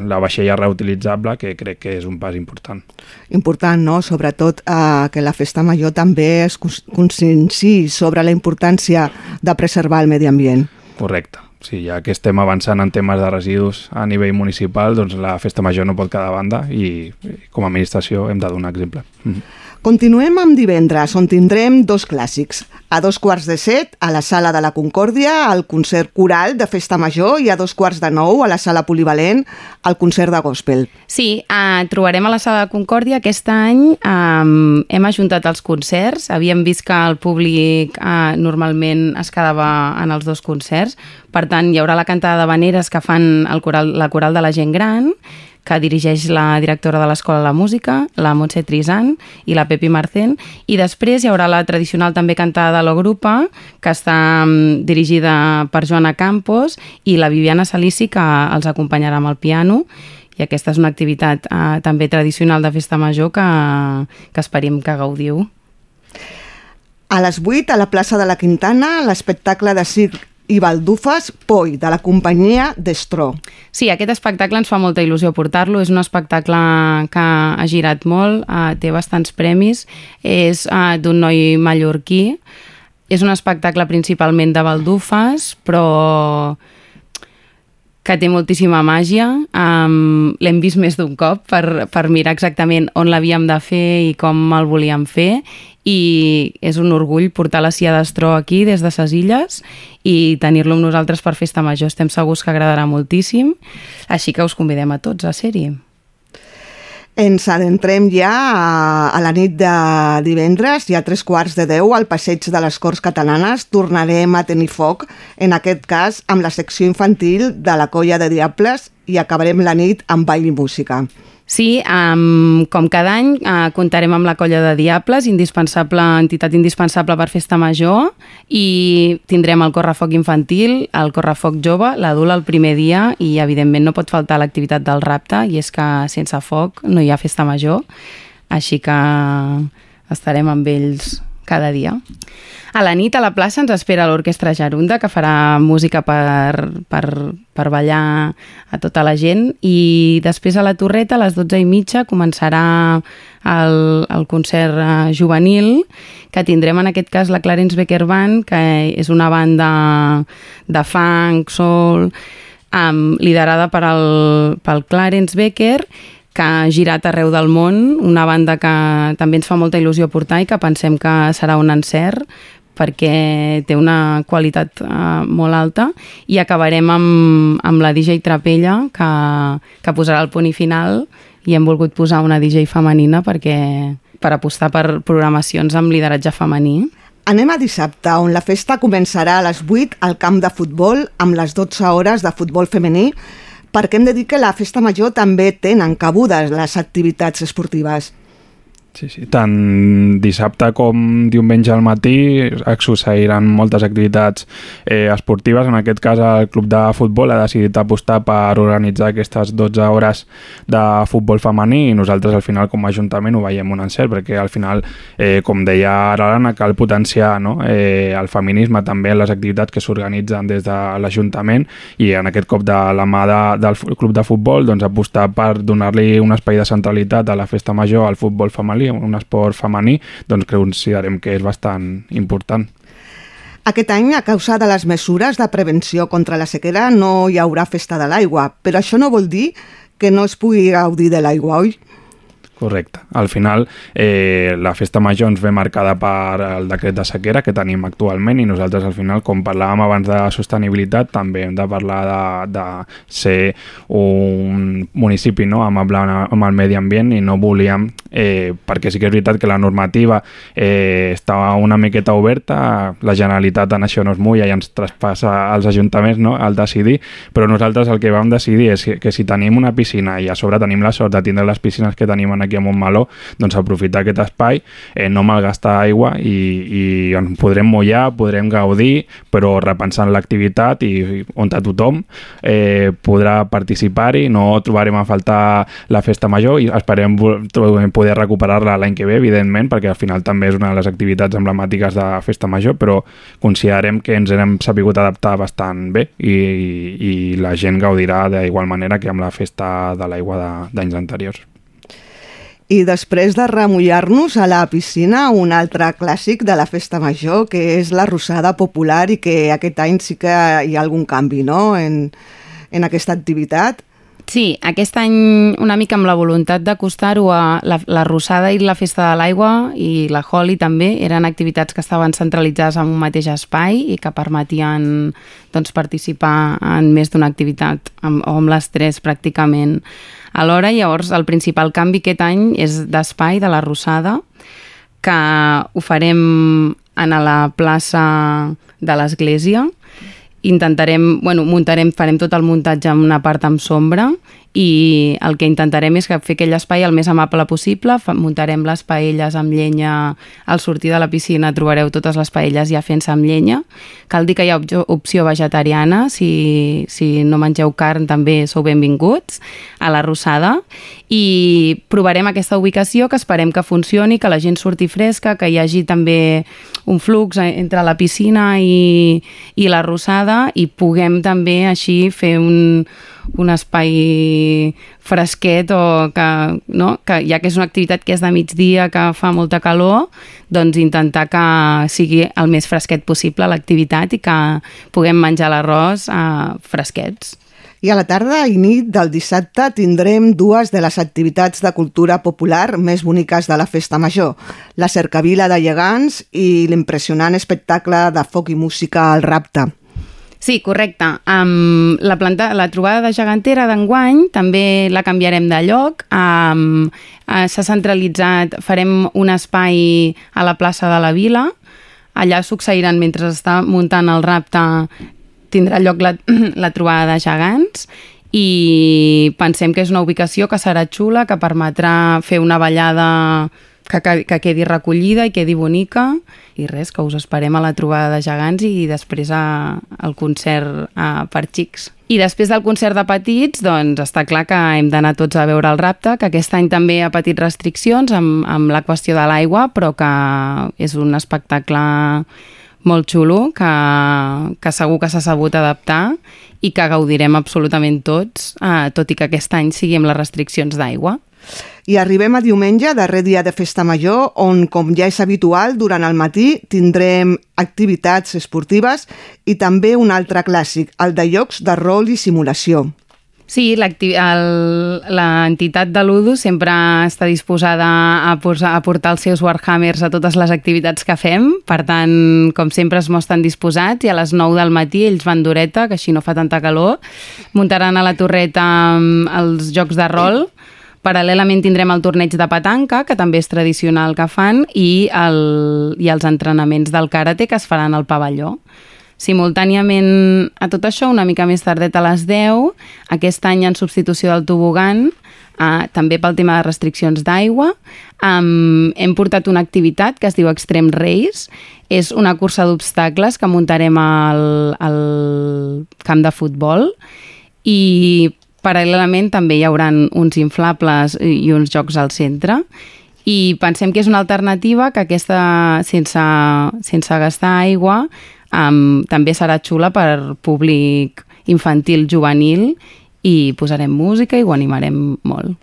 la vaixella reutilitzable que crec que és un pas important. Important, no? Sobretot eh, que la festa major també es conscienciï sobre la importància de preservar el medi ambient. Correcte. Sí, ja que estem avançant en temes de residus a nivell municipal, doncs la festa major no pot quedar a banda i com a administració hem de donar exemple. Mm -hmm. Continuem amb divendres, on tindrem dos clàssics. A dos quarts de set, a la Sala de la Concòrdia, el concert coral de Festa Major i a dos quarts de nou, a la Sala Polivalent, el concert de gospel. Sí, eh, trobarem a la Sala de Concòrdia. Aquest any eh, hem ajuntat els concerts. Havíem vist que el públic eh, normalment es quedava en els dos concerts. Per tant, hi haurà la cantada de veneres que fan el coral, la coral de la gent gran que dirigeix la directora de l'Escola de la Música, la Montse Trisan i la Pepi Marcén, i després hi haurà la tradicional també cantada de l'Ogrupa, que està mm, dirigida per Joana Campos, i la Viviana Salici, que els acompanyarà amb el piano, i aquesta és una activitat eh, també tradicional de festa major que, que esperem que gaudiu. A les 8, a la plaça de la Quintana, l'espectacle de circ i baldufes Poi, de la companyia Destro. Sí, aquest espectacle ens fa molta il·lusió portar-lo. És un espectacle que ha girat molt, eh, té bastants premis, és eh, d'un noi mallorquí. És un espectacle principalment de baldufes, però que té moltíssima màgia. Um, L'hem vist més d'un cop per, per mirar exactament on l'havíem de fer i com el volíem fer i és un orgull portar la Cia d'Estró aquí des de ses illes i tenir-lo amb nosaltres per Festa Major. Estem segurs que agradarà moltíssim, així que us convidem a tots a ser-hi. Ens adentrem ja a, a la nit de divendres i a tres quarts de deu al passeig de les Corts Catalanes tornarem a tenir foc, en aquest cas amb la secció infantil de la Colla de Diables i acabarem la nit amb ball i música. Sí, um, com cada any uh, comptarem amb la colla de Diables, indispensable, entitat indispensable per Festa Major, i tindrem el correfoc infantil, el correfoc jove, l'adult el primer dia, i evidentment no pot faltar l'activitat del rapte, i és que sense foc no hi ha Festa Major, així que estarem amb ells cada dia. A la nit a la plaça ens espera l'Orquestra Jarunda, que farà música per, per, per ballar a tota la gent, i després a la Torreta, a les 12 i mitja, començarà el, el concert eh, juvenil, que tindrem en aquest cas la Clarence Becker Band, que és una banda de funk, soul, um, liderada per el, pel Clarence Becker, que ha girat arreu del món, una banda que també ens fa molta il·lusió portar i que pensem que serà un encert perquè té una qualitat uh, molt alta i acabarem amb, amb la DJ Trapella que, que posarà el punt i final i hem volgut posar una DJ femenina perquè per apostar per programacions amb lideratge femení. Anem a dissabte, on la festa començarà a les 8 al camp de futbol amb les 12 hores de futbol femení perquè hem de dir que la festa major també tenen cabudes les activitats esportives. Sí, sí. Tant dissabte com diumenge al matí succeiran moltes activitats eh, esportives. En aquest cas, el club de futbol ha decidit apostar per organitzar aquestes 12 hores de futbol femení i nosaltres al final com a Ajuntament ho veiem un encert perquè al final, eh, com deia ara l'Anna, cal potenciar no? eh, el feminisme també en les activitats que s'organitzen des de l'Ajuntament i en aquest cop de la mà de, del club de futbol doncs, apostar per donar-li un espai de centralitat a la festa major al futbol femení un esport femení, doncs considerem que és bastant important. Aquest any, a causa de les mesures de prevenció contra la sequera, no hi haurà festa de l'aigua, però això no vol dir que no es pugui gaudir de l'aigua, oi? Correcte. Al final, eh, la festa major ens ve marcada per el decret de sequera que tenim actualment i nosaltres al final, com parlàvem abans de sostenibilitat, també hem de parlar de, de ser un municipi no, amable amb el medi ambient i no volíem, eh, perquè sí que és veritat que la normativa eh, estava una miqueta oberta, la Generalitat en això no es mulla i ens traspassa als ajuntaments no, al decidir, però nosaltres el que vam decidir és que, que si tenim una piscina i a sobre tenim la sort de tindre les piscines que tenim en aquí a Montmeló, doncs aprofitar aquest espai, eh, no malgastar aigua i, i ens podrem mullar, podrem gaudir, però repensant l'activitat i, i on tothom eh, podrà participar-hi, no trobarem a faltar la festa major i esperem poder recuperar-la l'any que ve, evidentment, perquè al final també és una de les activitats emblemàtiques de festa major, però considerem que ens hem sabut adaptar bastant bé i, i la gent gaudirà d'igual manera que amb la festa de l'aigua d'anys anteriors. I després de remullar-nos a la piscina, un altre clàssic de la festa major, que és la rosada popular i que aquest any sí que hi ha algun canvi no? en, en aquesta activitat. Sí, aquest any una mica amb la voluntat d'acostar-ho a la, la Rosada i la Festa de l'Aigua i la Holi també eren activitats que estaven centralitzades en un mateix espai i que permetien doncs, participar en més d'una activitat amb, o amb les tres pràcticament alhora. Llavors el principal canvi aquest any és d'espai de la Rosada que ho farem en la plaça de l'església intentarem, bueno, muntarem, farem tot el muntatge en una part amb sombra i el que intentarem és que fer aquell espai el més amable possible, muntarem les paelles amb llenya. Al sortir de la piscina trobareu totes les paelles ja fent-se amb llenya. Cal dir que hi ha opció, vegetariana. Si, si no mengeu carn també sou benvinguts a la Rossada i provarem aquesta ubicació que esperem que funcioni, que la gent surti fresca, que hi hagi també un flux entre la piscina i, i la Rossada i puguem també així fer un, un espai fresquet o que, no? que ja que és una activitat que és de migdia, que fa molta calor, doncs intentar que sigui el més fresquet possible l'activitat i que puguem menjar l'arròs eh, fresquets. I a la tarda i nit del dissabte tindrem dues de les activitats de cultura popular més boniques de la Festa Major, la cercavila de gegants i l'impressionant espectacle de foc i música al rapte. Sí, correcte. Um, la, planta, la trobada de gegantera d'enguany també la canviarem de lloc. Um, uh, S'ha centralitzat, farem un espai a la plaça de la Vila. Allà succeiran, mentre està muntant el rapte, tindrà lloc la, la trobada de gegants i pensem que és una ubicació que serà xula, que permetrà fer una ballada que, que, que quedi recollida i quedi bonica i res, que us esperem a la trobada de gegants i després a, al concert a, per xics. I després del concert de petits, doncs està clar que hem d'anar tots a veure el rapte, que aquest any també ha patit restriccions amb, amb la qüestió de l'aigua, però que és un espectacle molt xulo, que, que segur que s'ha sabut adaptar i que gaudirem absolutament tots, eh, tot i que aquest any sigui amb les restriccions d'aigua. I arribem a diumenge, darrer dia de Festa Major, on, com ja és habitual, durant el matí tindrem activitats esportives i també un altre clàssic, el de llocs de rol i simulació. Sí, l'entitat de l'UDU sempre està disposada a, posar, a portar els seus Warhammers a totes les activitats que fem, per tant, com sempre es mostren disposats i a les 9 del matí ells van d'horeta, que així no fa tanta calor, muntaran a la torreta mm, els jocs de rol, Paral·lelament tindrem el torneig de petanca, que també és tradicional que fan, i, el, i els entrenaments del karate que es faran al pavelló. Simultàniament a tot això, una mica més tardet a les 10, aquest any en substitució del tobogan, eh, també pel tema de restriccions d'aigua, um, hem portat una activitat que es diu Extreme Race, és una cursa d'obstacles que muntarem al, al camp de futbol i paral·lelament també hi hauran uns inflables i uns jocs al centre i pensem que és una alternativa que aquesta, sense, sense gastar aigua, um, també serà xula per públic infantil, juvenil i posarem música i ho animarem molt.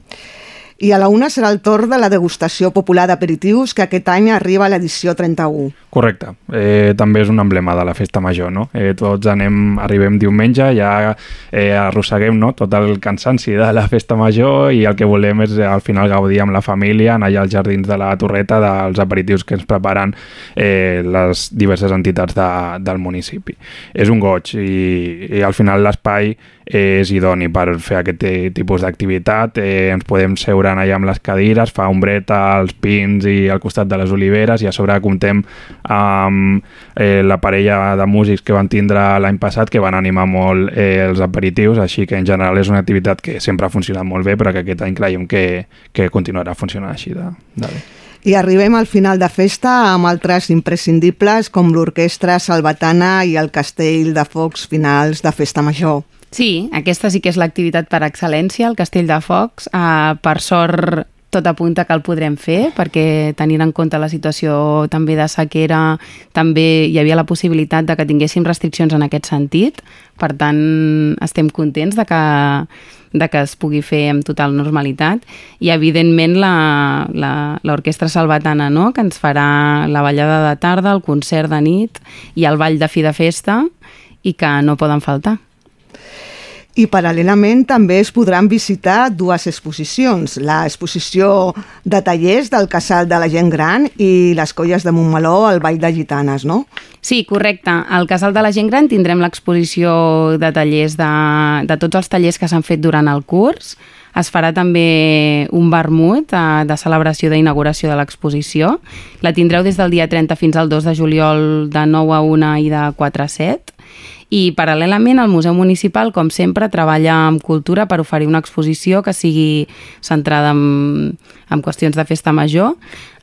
I a la una serà el torn de la degustació popular d'aperitius que aquest any arriba a l'edició 31. Correcte. Eh, també és un emblema de la festa major, no? Eh, tots anem, arribem diumenge, ja eh, arrosseguem no? tot el cansanci de la festa major i el que volem és al final gaudir amb la família, anar allà als jardins de la Torreta dels aperitius que ens preparen eh, les diverses entitats de, del municipi. És un goig i, i al final l'espai és idoni per fer aquest ti- tipus d'activitat. Eh, ens podem seure allà amb les cadires, fa ombreta als pins i al costat de les oliveres i a sobre comptem amb eh, la parella de músics que van tindre l'any passat que van animar molt eh, els aperitius, així que en general és una activitat que sempre ha funcionat molt bé però que aquest any creiem que, que continuarà funcionant així de, de bé. I arribem al final de festa amb altres imprescindibles com l'Orquestra Salvatana i el Castell de Focs finals de Festa Major. Sí, aquesta sí que és l'activitat per excel·lència, el Castell de Focs. Uh, per sort, tot apunta que el podrem fer, perquè tenint en compte la situació també de sequera, també hi havia la possibilitat de que tinguéssim restriccions en aquest sentit. Per tant, estem contents de que, de que es pugui fer amb total normalitat. I, evidentment, l'Orquestra Salvatana, no?, que ens farà la ballada de tarda, el concert de nit i el ball de fi de festa, i que no poden faltar. I paral·lelament també es podran visitar dues exposicions, la exposició de tallers del Casal de la Gent Gran i les colles de Montmeló al Ball de Gitanes, no? Sí, correcte. Al Casal de la Gent Gran tindrem l'exposició de tallers de, de tots els tallers que s'han fet durant el curs. Es farà també un vermut eh, de celebració d'inauguració de l'exposició. La tindreu des del dia 30 fins al 2 de juliol de 9 a 1 i de 4 a 7. I paral·lelament el Museu Municipal, com sempre, treballa amb cultura per oferir una exposició que sigui centrada en, en qüestions de festa major.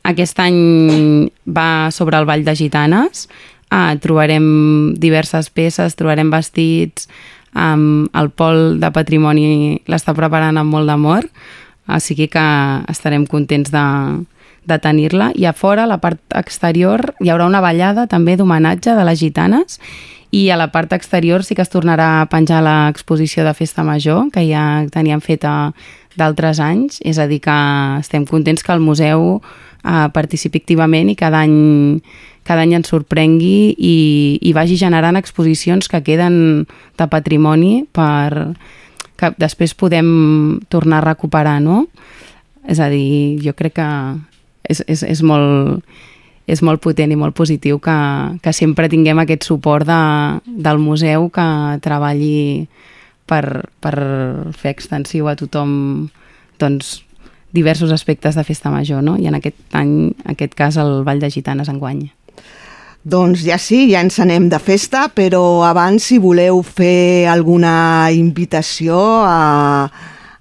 Aquest any va sobre el Ball de Gitanes, ah, trobarem diverses peces, trobarem vestits, um, el Pol de Patrimoni l'està preparant amb molt d'amor, sigui que estarem contents de, de tenir-la. I a fora, a la part exterior, hi haurà una ballada també d'homenatge de les gitanes i a la part exterior sí que es tornarà a penjar l'exposició de Festa Major, que ja teníem feta d'altres anys, és a dir que estem contents que el museu eh, participi activament i cada any, cada any ens sorprengui i, i vagi generant exposicions que queden de patrimoni per que després podem tornar a recuperar, no? És a dir, jo crec que és, és, és molt és molt potent i molt positiu que, que sempre tinguem aquest suport de, del museu que treballi per, per fer extensiu a tothom doncs, diversos aspectes de festa major, no? i en aquest any, en aquest cas, el Ball de Gitanes enguany. Doncs ja sí, ja ens anem de festa, però abans si voleu fer alguna invitació a,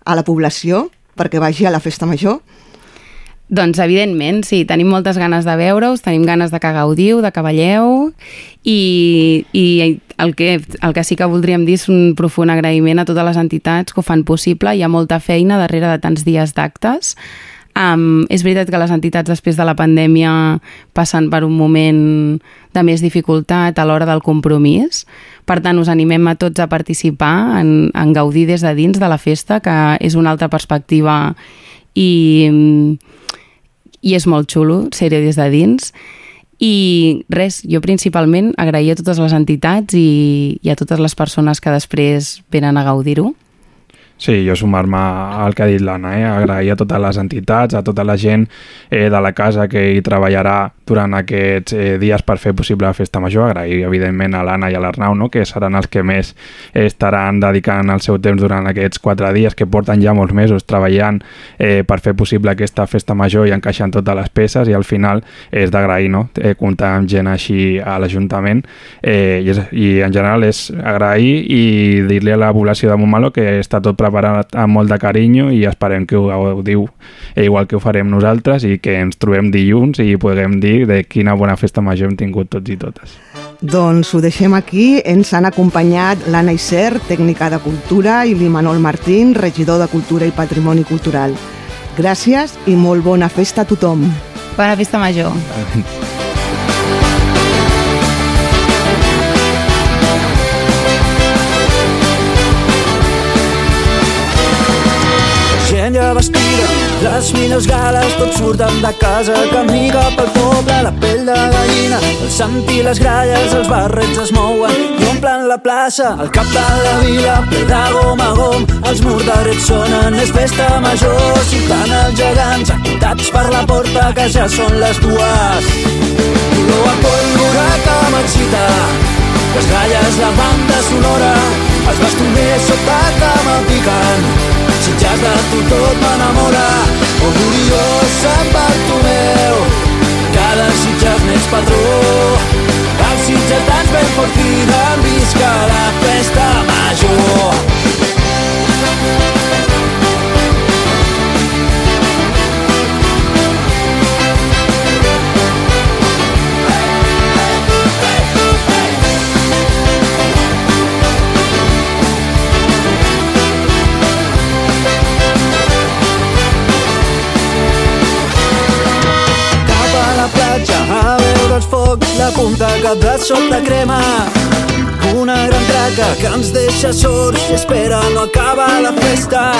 a la població perquè vagi a la festa major, doncs, evidentment, sí, tenim moltes ganes de veure-us, tenim ganes de que gaudiu, de que balleu, i, i el, que, el que sí que voldríem dir és un profund agraïment a totes les entitats que ho fan possible. Hi ha molta feina darrere de tants dies d'actes. Um, és veritat que les entitats després de la pandèmia passen per un moment de més dificultat a l'hora del compromís. Per tant, us animem a tots a participar, en, en gaudir des de dins de la festa, que és una altra perspectiva i, i és molt xulo ser-hi des de dins. I res, jo principalment agrair a totes les entitats i, i a totes les persones que després venen a gaudir-ho. Sí, jo sumar-me al que ha dit l'Anna, eh? agrair a totes les entitats, a tota la gent eh, de la casa que hi treballarà durant aquests eh, dies per fer possible la festa major, agrair evidentment a l'Anna i a l'Arnau, no? que seran els que més estaran dedicant el seu temps durant aquests quatre dies, que porten ja molts mesos treballant eh, per fer possible aquesta festa major i encaixant totes les peces i al final és d'agrair no? eh, comptar amb gent així a l'Ajuntament eh, i, i en general és agrair i dir-li a la població de Montmeló que està tot preparat amb molt de carinyo i esperem que ho gaudiu igual que ho farem nosaltres i que ens trobem dilluns i puguem dir de quina bona festa major hem tingut tots i totes. Doncs ho deixem aquí. Ens han acompanyat l'Anna Iser, tècnica de cultura, i l'Imanol Martín, regidor de Cultura i Patrimoni Cultural. Gràcies i molt bona festa a tothom. Bona festa major. les millors gales, tots surten de casa, camí cap al poble, la pell de gallina, el sant i les gralles, els barrets es mouen i omplen la plaça, el cap de la vila, ple de gom a gom, els mordarets sonen, és festa major, ciutant els gegants, acotats per la porta, que ja són les dues. Dolor a pólvora que m'excita, les gralles, la banda sonora, els bastoners sota que m'apiquen, Sitges de tu tot m'enamora Augurio Sant Bartomeu Cada Sitges n'és patró. Els sitgetans ben fort criden Visca la festa major platja a veure els focs, la punta cap de crema. Una gran traca que ens deixa sords i espera no acaba la festa.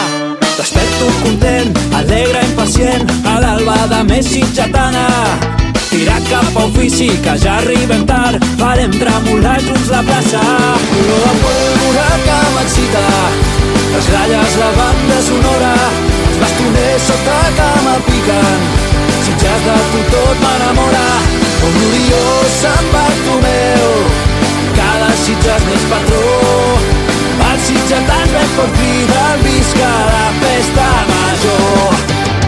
Desperto content, alegre, impacient, a l'alba de més sitgetana. Tirar cap a ofici, que ja arribem tard, farem tremolar junts la plaça. Olor a pólvora que m'excita, les gralles, la banda sonora, els bastoners sota que m'apiquen, parles de tu tot m'enamora com l'Orió tu meu cada Sitges més patró. El sitgetans ben fort crida visca la festa major.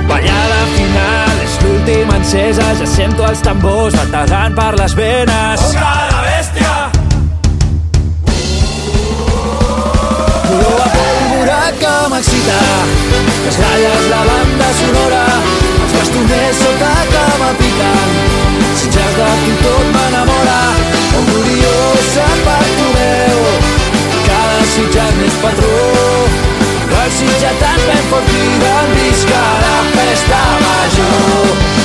Ballada final és l'última encesa ah, ja sento els tambors batallant per les venes. Oca la bèstia? Color a pólvora que m'excita. Les gralles la banda sonora bastoners sota cama picant. Sitges de tu tot m'enamora, o curiosa Bartomeu, cada sitjat més patró. El sitjat tan ben fort criden, visca la festa major.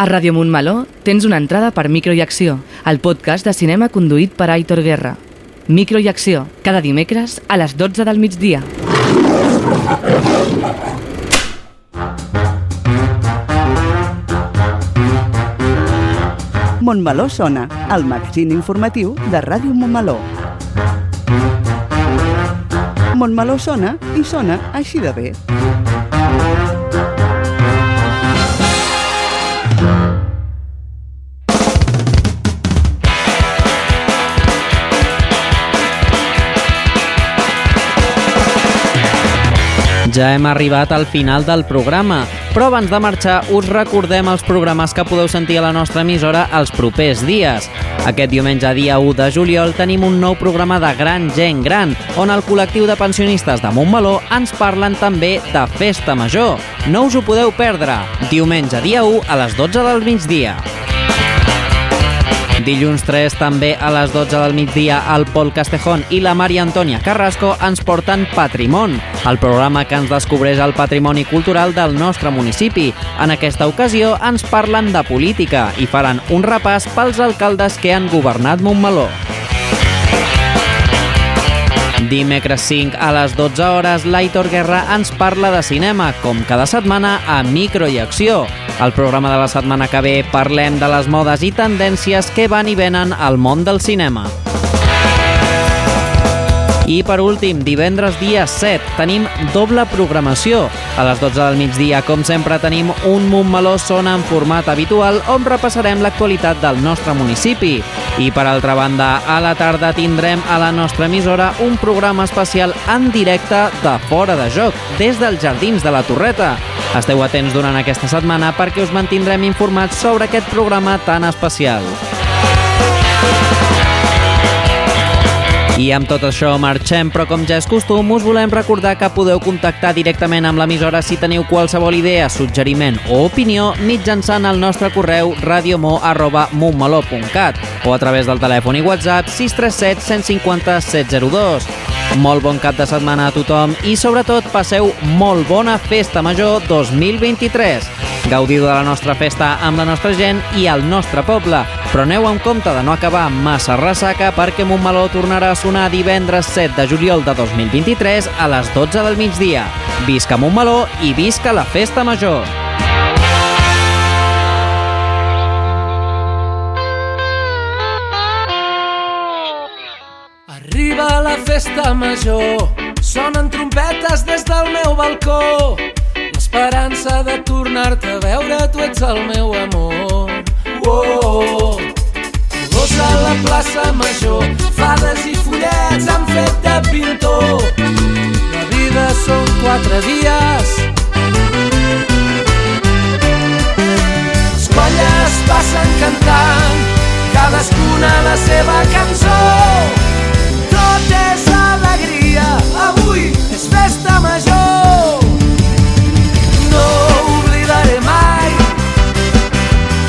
A Ràdio Montmeló tens una entrada per Micro i Acció, el podcast de cinema conduït per Aitor Guerra. Micro i Acció, cada dimecres a les 12 del migdia. Montmeló sona, el magazín informatiu de Ràdio Montmeló. Montmeló sona i sona així de bé. Ja hem arribat al final del programa, però abans de marxar us recordem els programes que podeu sentir a la nostra emissora els propers dies. Aquest diumenge, dia 1 de juliol, tenim un nou programa de Gran Gent Gran, on el col·lectiu de pensionistes de Montmeló ens parlen també de Festa Major. No us ho podeu perdre. Diumenge, dia 1, a les 12 del migdia. Dilluns 3, també a les 12 del migdia, el Pol Castejón i la Maria Antònia Carrasco ens porten Patrimon, el programa que ens descobreix el patrimoni cultural del nostre municipi. En aquesta ocasió ens parlen de política i faran un repàs pels alcaldes que han governat Montmeló. Dimecres 5 a les 12 hores, l'Aitor Guerra ens parla de cinema, com cada setmana a Micro i Acció. Al programa de la setmana que ve parlem de les modes i tendències que van i venen al món del cinema. I per últim, divendres dia 7, tenim doble programació. A les 12 del migdia, com sempre, tenim un Montmeló Sona en format habitual on repassarem l'actualitat del nostre municipi. I per altra banda, a la tarda tindrem a la nostra emissora un programa especial en directe de Fora de Joc, des dels Jardins de la Torreta. Esteu atents durant aquesta setmana perquè us mantindrem informats sobre aquest programa tan especial. I amb tot això marxem, però com ja és costum, us volem recordar que podeu contactar directament amb l'emissora si teniu qualsevol idea, suggeriment o opinió mitjançant el nostre correu radiomo.montmeló.cat o a través del telèfon i WhatsApp 637 150 702. Molt bon cap de setmana a tothom i sobretot passeu molt bona Festa Major 2023. Gaudiu de la nostra festa amb la nostra gent i al nostre poble, però aneu amb compte de no acabar massa ressaca perquè Montmeló tornarà a sonar divendres 7 de juliol de 2023 a les 12 del migdia. Visca Montmeló i visca la Festa Major! Arriba la festa major, sonen trompetes des del meu balcó. L'esperança de tornar-te a veure, tu ets el meu amor. Oh, oh. Colors a la plaça major, fades i follets han fet de pintor. La vida són quatre dies. Les colles passen cantant, cadascuna la seva cançó. Tot és alegria, avui és festa major. No oblidaré mai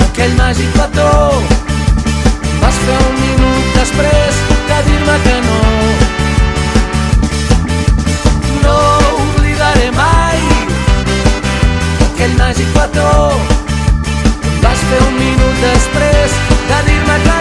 aquell màgic petó. Vas fer un minut després de dir-me que no. No oblidaré mai aquell màgic petó. Vas fer un minut després de dir-me que no.